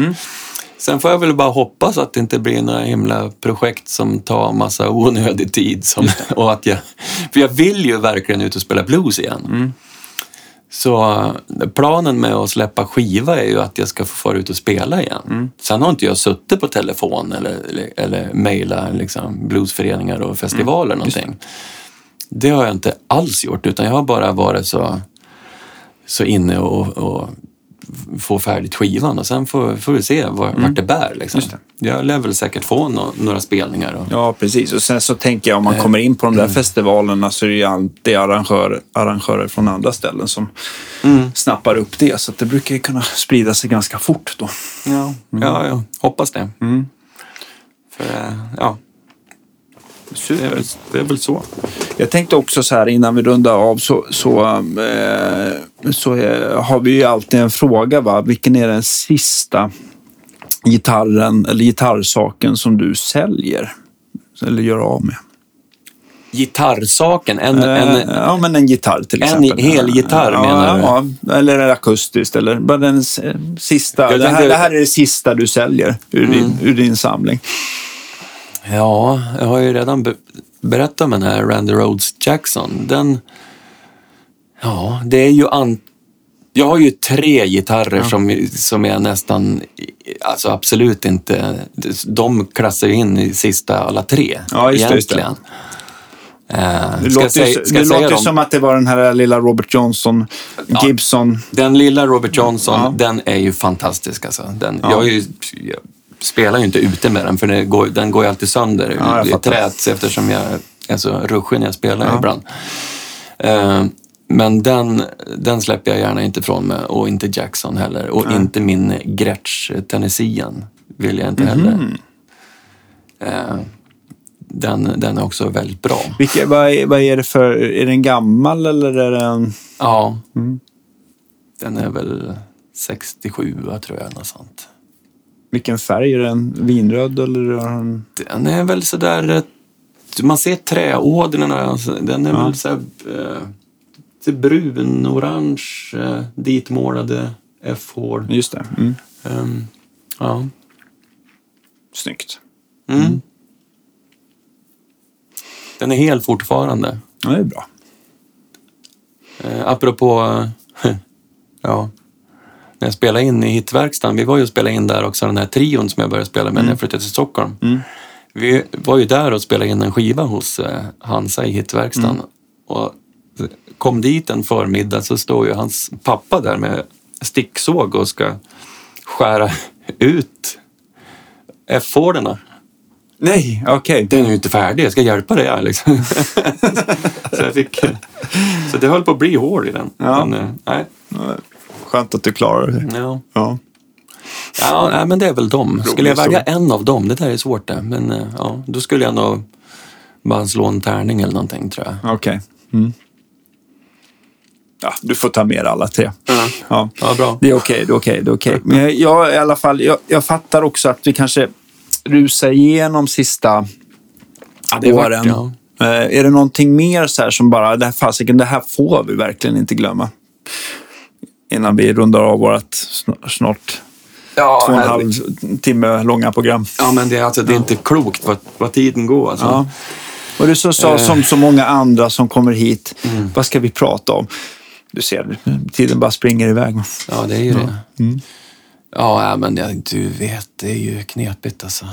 Sen får jag väl bara hoppas att det inte blir några himla projekt som tar massa onödig tid. Som, och att jag, för jag vill ju verkligen ut och spela blues igen. Så eh, planen med att släppa skiva är ju att jag ska få fara ut och spela igen. Mm. Sen har inte jag suttit på telefon eller, eller, eller mejlat liksom, bluesföreningar och festivaler Mm. någonting. Det har jag inte alls gjort utan jag har bara varit så, så inne och, och få färdigt skivan och sen får, får vi se var, vart det bär. Liksom. Mm. Det. Jag lär väl säkert få nå, några spelningar. Och, Ja, precis. Och sen så tänker jag om man Eh, kommer in på de mm. där festivalerna så är det ju alltid arrangörer, arrangörer från andra ställen som Mm. snappar upp det. Så att det brukar ju kunna sprida sig ganska fort då. ja, ja, ja, hoppas det. Mm. För, eh, ja, det är, väl, det är väl så. Jag tänkte också så här innan vi rundar av så, så, eh, så eh, har vi ju alltid en fråga. Va? Vilken är den sista gitarren eller gitarrsaken som du säljer? Eller gör av med? Gitarrsaken, en, en, Eh, ja, men en gitarr till en exempel. helgitarr ja, menar du? Ja, eller akustiskt. Eller bara den sista. Det här, det här är det sista du säljer ur, din, Mm. ur din samling. Ja, jag har ju redan be berättat om den här Randy Rhodes Jackson. Den... Ja, det är ju... An jag har ju tre gitarrer som, som är nästan... Alltså absolut inte... De klassar ju in i sista alla tre. Ja, just det, just det. egentligen. Eh, Det jag låter, säga, det jag låter dem? som att det var den här lilla Robert Johnson, Gibson. Den lilla Robert Johnson, Ja. den är ju fantastisk alltså. Den, Ja. jag, är ju, jag spelar ju inte ute med den för det går, den går ju alltid sönder Ja, i trät eftersom jag är så ruschig när jag spelar Ja. ibland. Eh, men den, den släpper jag gärna inte från mig och inte Jackson heller. Och inte min Gretsch Tennessean vill jag inte heller. Eh, den, den är också väldigt bra. Vilka, vad, är, vad är det för... Är den gammal eller är den... Ja, Mm. den är väl 67 tror jag, något sånt. Vilken färg? Är den vinröd eller den... Är väl sådär... eh, Man ser träådrorna. Den är Ja. väl såhär... Eh, lite brun, orange, eh, ditmålade F-hål. Just det. Mm. Um, ja. Snyggt. Mm. Den är hel fortfarande. Ja, det är bra. Eh, apropå... ja. När jag spelade in i hitverkstan, vi var ju och spelade in där också, den här trion som jag började spela med när jag flyttade till Stockholm. Mm. Vi var ju där och spelade in en skiva hos eh, Hansa i hitverkstan. Mm. Och kom dit en förmiddag så står ju hans pappa där med sticksåg och ska skära ut F-hårdarna. Nej, okej. Den är ju inte färdig, jag ska hjälpa dig här liksom. så, jag fick, så det höll på att bli hål i den. Ja. Men, eh, nej. Skönt att du klarar det. Ja. Ja. Ja, nej, men det är väl dem. Skulle jag välja en av dem, det där är svårt det. Men eh, ja, då skulle jag nog bara slå en tärning eller någonting tror jag. Okej. Mm. Ja, du får ta med alla tre. Ja. Ja, bra. Det är okej, det är okej, det är okej. Men jag, i alla fall, jag, jag fattar också att vi kanske rusar igenom sista Ja, det åren. ja. Eh, är det någonting mer så här som bara, det här, fasiken, det här får vi verkligen inte glömma? Innan vi rundar av vårt sn- snart Ja, två och en halv timme långa program. ja, men det, är alltså, det är inte klokt vad, vad tiden går. Alltså. Ja. Och du så sa Eh. som så många andra som kommer hit, vad ska vi prata om? Du ser, tiden bara springer iväg. Ja, det är ju det. Ja, ja, men det, du vet, det är ju knepigt alltså.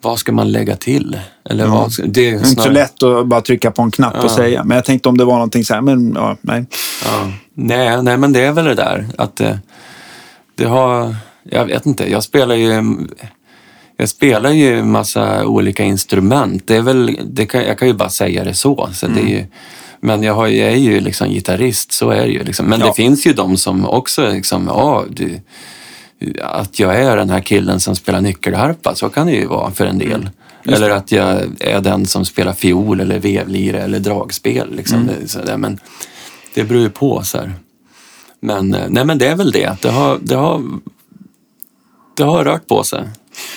Vad ska man lägga till? Eller vad ska, det är är inte så snarare- lätt att bara trycka på en knapp och Ja. säga. Men jag tänkte om det var någonting så här, men ja, nej. Ja. Nej, nej, men det är väl det där att det, det har... Jag vet inte, jag spelar ju... Jag spelar ju massa olika instrument. Det är väl, det kan, jag kan ju bara säga det så. så det är ju, men jag, har, jag är ju liksom gitarrist, så är det ju. Liksom. Men Ja. det finns ju de som också liksom, ja, du, att jag är den här killen som spelar nyckelharpa, så kan det ju vara för en del. Eller att jag är den som spelar fiol eller vevlire eller dragspel. Liksom. Det, så där. Men det beror ju på. Så här. Men, eh, nej, men det är väl det. Det har, det har, det har rört på sig.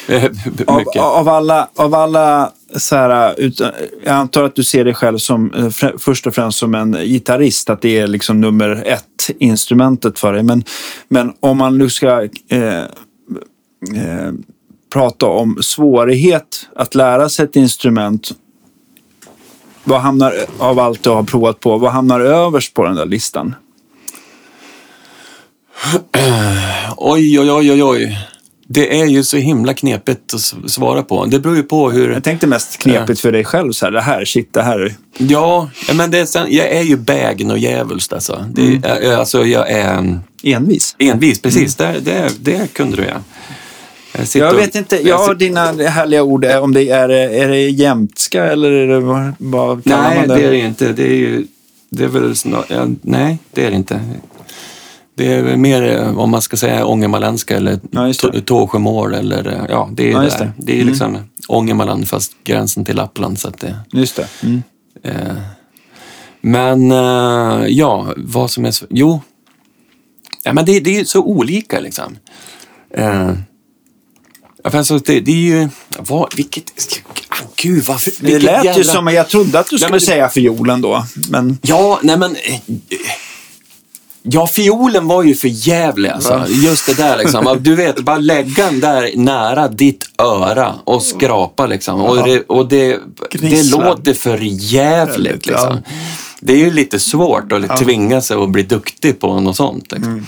Eh, Av, av alla, av alla så här, eh, utan, eh, jag antar att du ser dig själv som eh, först och främst som en gitarrist, att det är liksom nummer ett instrumentet för dig. Men, men om man nu ska eh, eh, prata om svårighet att lära sig ett instrument, vad hamnar av allt du har provat på, vad hamnar överst på den där listan? Oj, oj, oj, oj, oj. Det är ju så himla knepigt att svara på. Det beror ju på hur... Jag tänkte mest knepigt för dig själv. Så här, det här, shit, det här. Ja, men det är jag är ju bägen och djävulskt alltså. Det, Mm. alltså jag är Envis. envis, precis. Det, det, det kunde du ja. Jag, sitter Jag vet inte, jag har dina härliga ord. Om det är, är det jämtska eller är det vad, kallar Nej, man det är det inte. Det är ju... Det är väl snar, ja, Nej, det är det inte. Det är mer eh, om man ska säga ångermanländska eller Ja, Tåsjömål eller eh, ja, det är Ja, det där. det. Är ju liksom Ångermanland fast gränsen till Lappland så att det... Just det. Mm. Eh, men eh, ja, vad som är så, Jo. Ja, men det, det är ju så olika liksom. Eh, alltså, det, det är ju... Vad, vilket... ah, Gud, vad... Det lät ju jävla- som, jag trodde att du skulle men det- säga fiolen då. Men Ja, nej men... Ja, fiolen var ju för jävlig alltså. Just det där liksom. Du vet, bara lägga den där nära ditt öra och skrapa liksom. Och det, och det, det låter för jävligt liksom. Det är ju lite svårt att tvinga sig att bli duktig på något sånt. Liksom.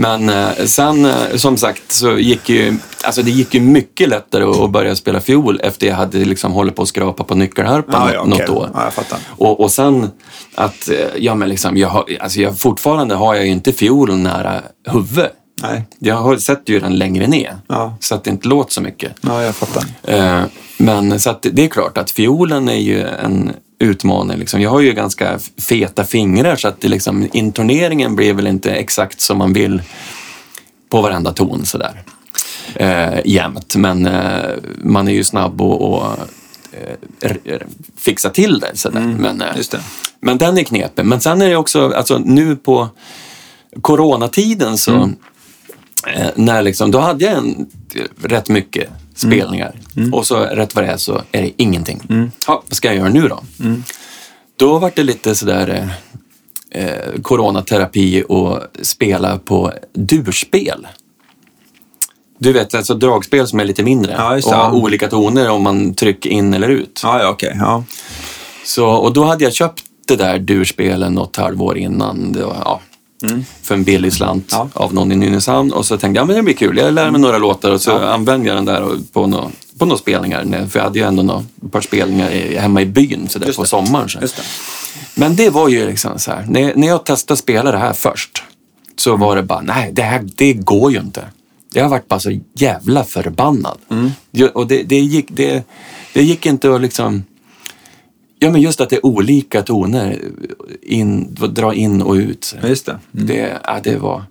Men eh, sen, eh, som sagt, så gick ju, alltså det gick ju mycket lättare att, börja spela fiol efter jag hade liksom hållit på att skrapa på nyckelharpan Ja, ja, något okej. år. Fattar. Och, och sen att, eh, ja men liksom, jag alltså jag, fortfarande har jag ju inte fiolen nära huvudet. nej. Jag har, sätter ju den längre ner, Ja. så att det inte låter så mycket. Ja, jag fattar. Men så att det är klart att fiolen är ju en utmaning. Liksom. Jag har ju ganska feta fingrar så att det liksom, intoneringen blir väl inte exakt som man vill på varenda ton sådär. Eh, jämt. Men eh, man är ju snabb och, och eh, fixa till det. Sådär. men, eh, men den är knepig. Men sen är det också, alltså nu på coronatiden så, eh, när liksom, då hade jag en, rätt mycket spelningar. Och så rätt vad det är så är det ingenting. Ja, vad ska jag göra nu då? Då var det lite sådär eh, eh, coronaterapi och spela på durspel. Du vet, alltså dragspel som är lite mindre Ja, och har olika toner om man trycker in eller ut. Ja, ja, okej. Ja. Så, och då hade jag köpt det där durspelen något halvår innan. Det var, ja, För en billig slant Ja. av någon i Nynäshamn. Och så tänkte jag, ja, men det blir kul. Jag lär mig några låtar och så använder jag den där på några på några spelningar. För jag hade ju ändå några, ett par spelningar hemma i byn så där på sommaren. Så. Det. Men det var ju liksom så här, när, när jag testade spela det här först så var det bara, nej det här det går ju inte. Jag har varit bara så jävla förbannad. Ju- Och det, det, gick, det, det gick inte att liksom... Ja men just att det är olika toner, in, dra in och ut. Ja, Just det. Det, ja, det var...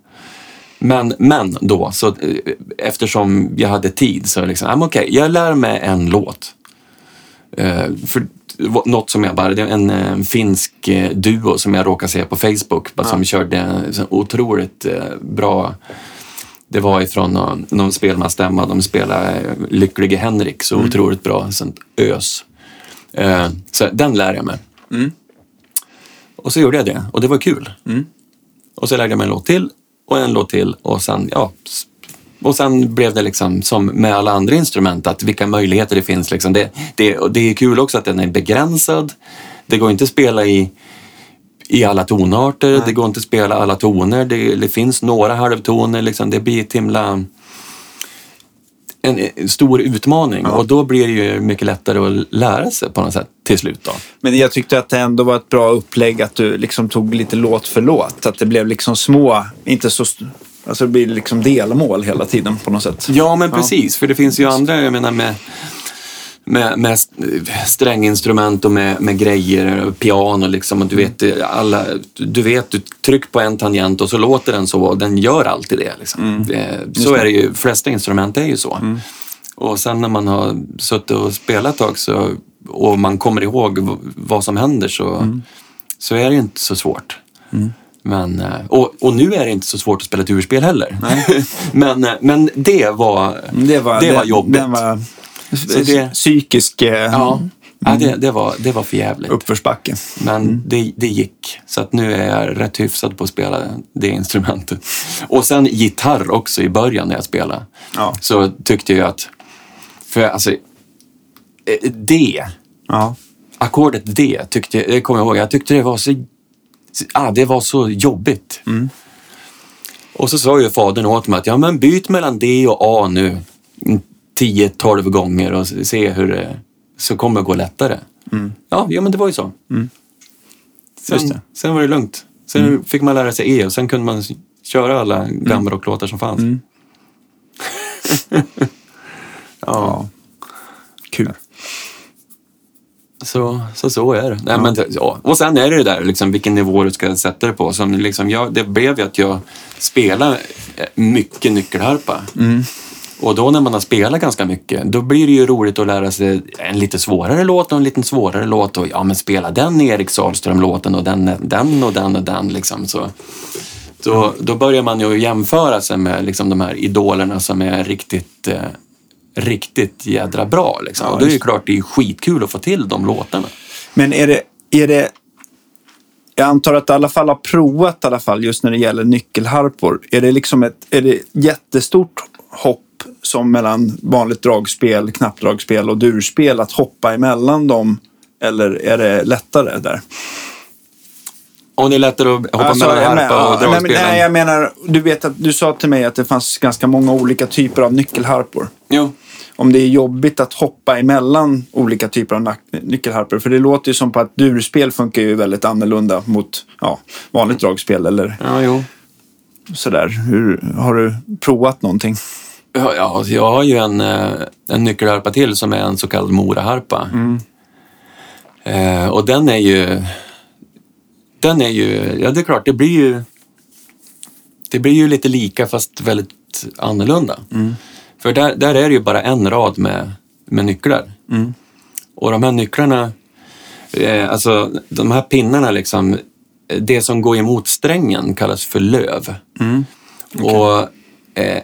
Men, men då, så, eh, eftersom jag hade tid så liksom, ja, okej, jag lär mig en låt. Eh, för något som jag bara, det är en, eh, finsk eh, duo som jag råkade se på Facebook bara, som körde en sån otroligt bra det var ifrån någon, någon spelmansstämma. De spelade Lycklige Henrik så otroligt bra. Sånt ös. Eh, så den lär jag mig. Och så gjorde jag det och det var kul. Och så lärde jag mig en låt till och en låt till och sen, ja. Och sen blev det liksom som med alla andra instrument, att vilka möjligheter det finns. Liksom. Det, det, och det är kul också att den är begränsad. Det går inte att spela i, i alla tonarter, det går inte att spela alla toner. Det, det finns några halvtoner, liksom. det blir ett himla en, stor utmaning och då blir det ju mycket lättare att lära sig på något sätt till slut. Då. Men jag tyckte att det ändå var ett bra upplägg att du liksom tog lite låt för låt. Att det blev liksom små, inte så... Alltså det blir liksom delmål hela tiden på något sätt. Ja, men precis. För det finns ju andra, jag menar med, med, med stränginstrument och med, med grejer, piano liksom. Och du vet, alla, du vet, du tryck på en tangent och så låter den så och den gör alltid det. Liksom. det så är det ju, flesta instrument är ju så. Och sen när man har suttit och spelat ett tag så, och man kommer ihåg vad som händer så, så är det ju inte så svårt. Men, eh, och, och nu är det inte så svårt att spela ett urspel heller. men, eh, men det var, Det var, det var jobbigt. Den var Så det- psykisk eh, Ja, ja det, det, var, det var för jävligt. uppförsbacke. Men det, det gick. Så att nu är jag rätt hyfsad på att spela det instrumentet. Och sen gitarr också i början när jag spelade. Ja. Så tyckte jag att... För alltså... eh, D, Ja. ackordet D, tyckte jag, det kommer jag ihåg. Jag tyckte det var så... Ah, det var så jobbigt. Och så sa ju fadern åt mig att ja, men byt mellan D och A nu 10-12 gånger och se hur det så kommer det gå lättare. Ja, ja, men det var ju så. Mm. Sen, det. sen var det lugnt. Sen fick man lära sig E och sen kunde man köra alla Mm. glamrocklåtar som fanns. ja, Kul. så, så så är det. Nej, men, det- ja. Och sen är det det där liksom, vilken nivå du ska sätta det på. Som, liksom, jag, det blev ju att jag spelade eh, mycket nyckelharpa. Mm. Och då när man har spelat ganska mycket, då blir det ju roligt att lära sig en lite svårare låt och en lite svårare låt. Och ja, men spela den Erik Sahlström-låten och den, den och den och den. Liksom. Så, då, då börjar man ju jämföra sig med liksom, de här idolerna som är riktigt, eh, riktigt jädra bra. Liksom. Ja, och då är det ju klart det är skitkul att få till de låtarna. Men är det, är det... Jag antar att du i alla fall har provat i alla fall just när det gäller nyckelharpor. Är det liksom ett är det jättestort hopp som mellan vanligt dragspel, knappdragspel och durspel att hoppa emellan dem? Eller är det lättare där? Om det är lättare att hoppa Alltså, mellan harpa och ja, nej, dragspelen. Nej, jag menar, du vet att du sa till mig att det fanns ganska många olika typer av nyckelharpor. Jo. Om det är jobbigt att hoppa emellan olika typer av nyckelharpor. För det låter ju som på att durspel funkar ju väldigt annorlunda mot ja, vanligt dragspel eller Ja, jo. sådär. Hur, har du provat någonting? Ja, alltså jag har ju en, eh, en nyckelharpa till som är en så kallad moraharpa. Eh, och den är ju... Den är ju... Ja, det är klart, det blir ju... Det blir ju lite lika fast väldigt annorlunda. För där, där är det ju bara en rad med, med nycklar. Och de här nycklarna, eh, alltså de här pinnarna liksom, det som går emot strängen kallas för löv. Och eh,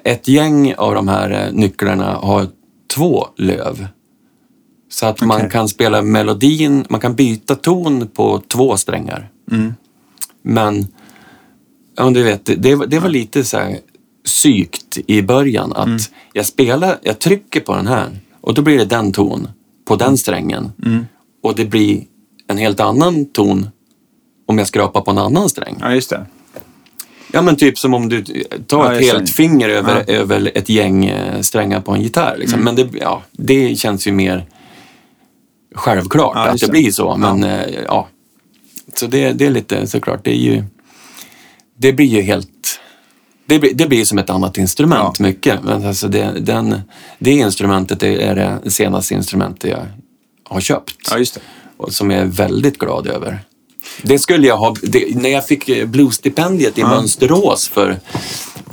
ett gäng av de här eh, nycklarna har två löv. Så att man Okej. kan spela melodin, man kan byta ton på två strängar. Men, ja, du vet, det, det, var- lite så här sykt i början att jag spelar, jag trycker på den här och då blir det den ton på den strängen. Och det blir en helt annan ton om jag skrapar på en annan sträng. Ja, just det. Ja men typ som om du tar Ja, ett helt ser. finger över, över ett gäng eh, strängar på en gitarr. Liksom. Mm. Men det, ja, det känns ju mer självklart Ja, att det blir så. Men ja. ja. Så det, det är lite såklart, det är ju... Det blir ju helt... Det blir, det blir som ett annat instrument Ja. mycket. Men alltså det, den, det instrumentet är är det senaste instrumentet jag har köpt. Ja, just det. Och som jag är väldigt glad över. Det skulle jag ha, det, när jag fick eh, bluesstipendiet i Mönsterås för,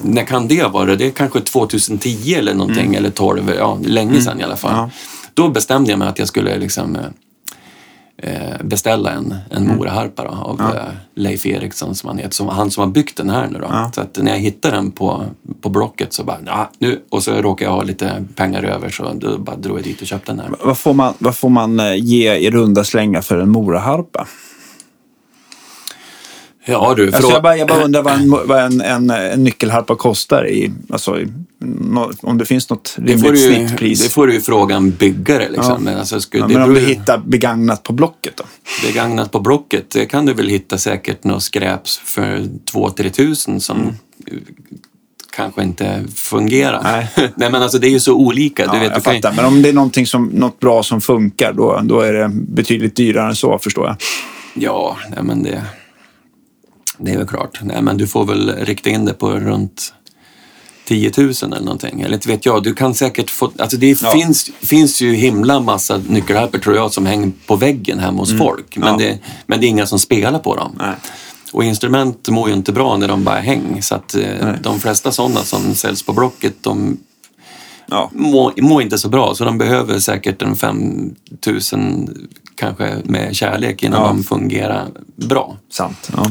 när kan det vara? Det är kanske 2010 eller någonting, eller 12, ja länge sedan i alla fall. Ja. Då bestämde jag mig att jag skulle liksom eh, eh, beställa en, en moraharpa då, av eh, Leif Eriksson som han heter, som, han som har byggt den här nu då. Ja. Så att när jag hittade den på, på Blocket så bara, ja, nu, och så råkade jag ha lite pengar över så då bara drog jag dit och köpte den här. Vad får man, vad får man ge i runda slängar för en moraharpa? Ja du, Alltså jag, bara, jag bara undrar vad en, vad en, en, en nyckelharpa kostar. I, alltså, i, nå- om det finns något rimligt snittpris. det får du ju fråga en byggare. Liksom. Ja. Men, alltså, skulle, ja, men om du hittar begagnat på Blocket då? begagnat på Blocket, det kan du väl hitta säkert något skräp för 2-3 tusen som kanske inte fungerar. Mm. Nej. Nej, men alltså det är ju så olika. Ja, du vet, jag du kan ju- fattar. Men om det är någonting som, något bra som funkar, då, då är det betydligt dyrare än så, förstår jag. Ja, men det, det är väl klart. Nej, men du får väl rikta in det på runt 10 000 eller någonting. Eller inte vet jag. Du kan säkert få... Alltså det Ja. finns, finns ju himla massa nyckelharpor tror jag som hänger på väggen hemma hos folk. Men, Mm. Ja. det, men det är inga som spelar på dem. Nej. Och instrument mår ju inte bra när de bara häng. Så att eh, Nej. de flesta sådana som säljs på Blocket, de Ja. mår, mår inte så bra. Så de behöver säkert en 5 000 kanske med kärlek innan Ja. de fungerar bra. Sant. Ja.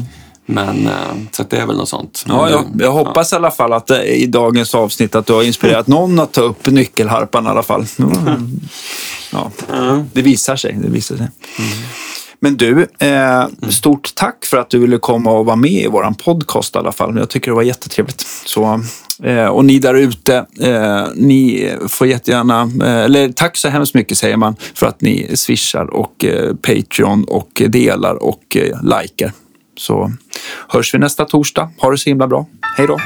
Men eh, så det är väl något sånt. Ja, jag, jag hoppas i alla fall att i dagens avsnitt att du har inspirerat någon att ta upp nyckelharpan i alla fall. Mm. Ja, Ja. det visar sig. Det visar sig. Men du, eh, stort tack för att du ville komma och vara med i vår podcast i alla fall. Jag tycker det var jättetrevligt. Så, eh, och ni där ute, eh, ni får jättegärna, eh, eller tack så hemskt mycket säger man för att ni swishar och eh, Patreon och delar och eh, likar. Så hörs vi nästa torsdag. Ha det så himla bra. Hej då!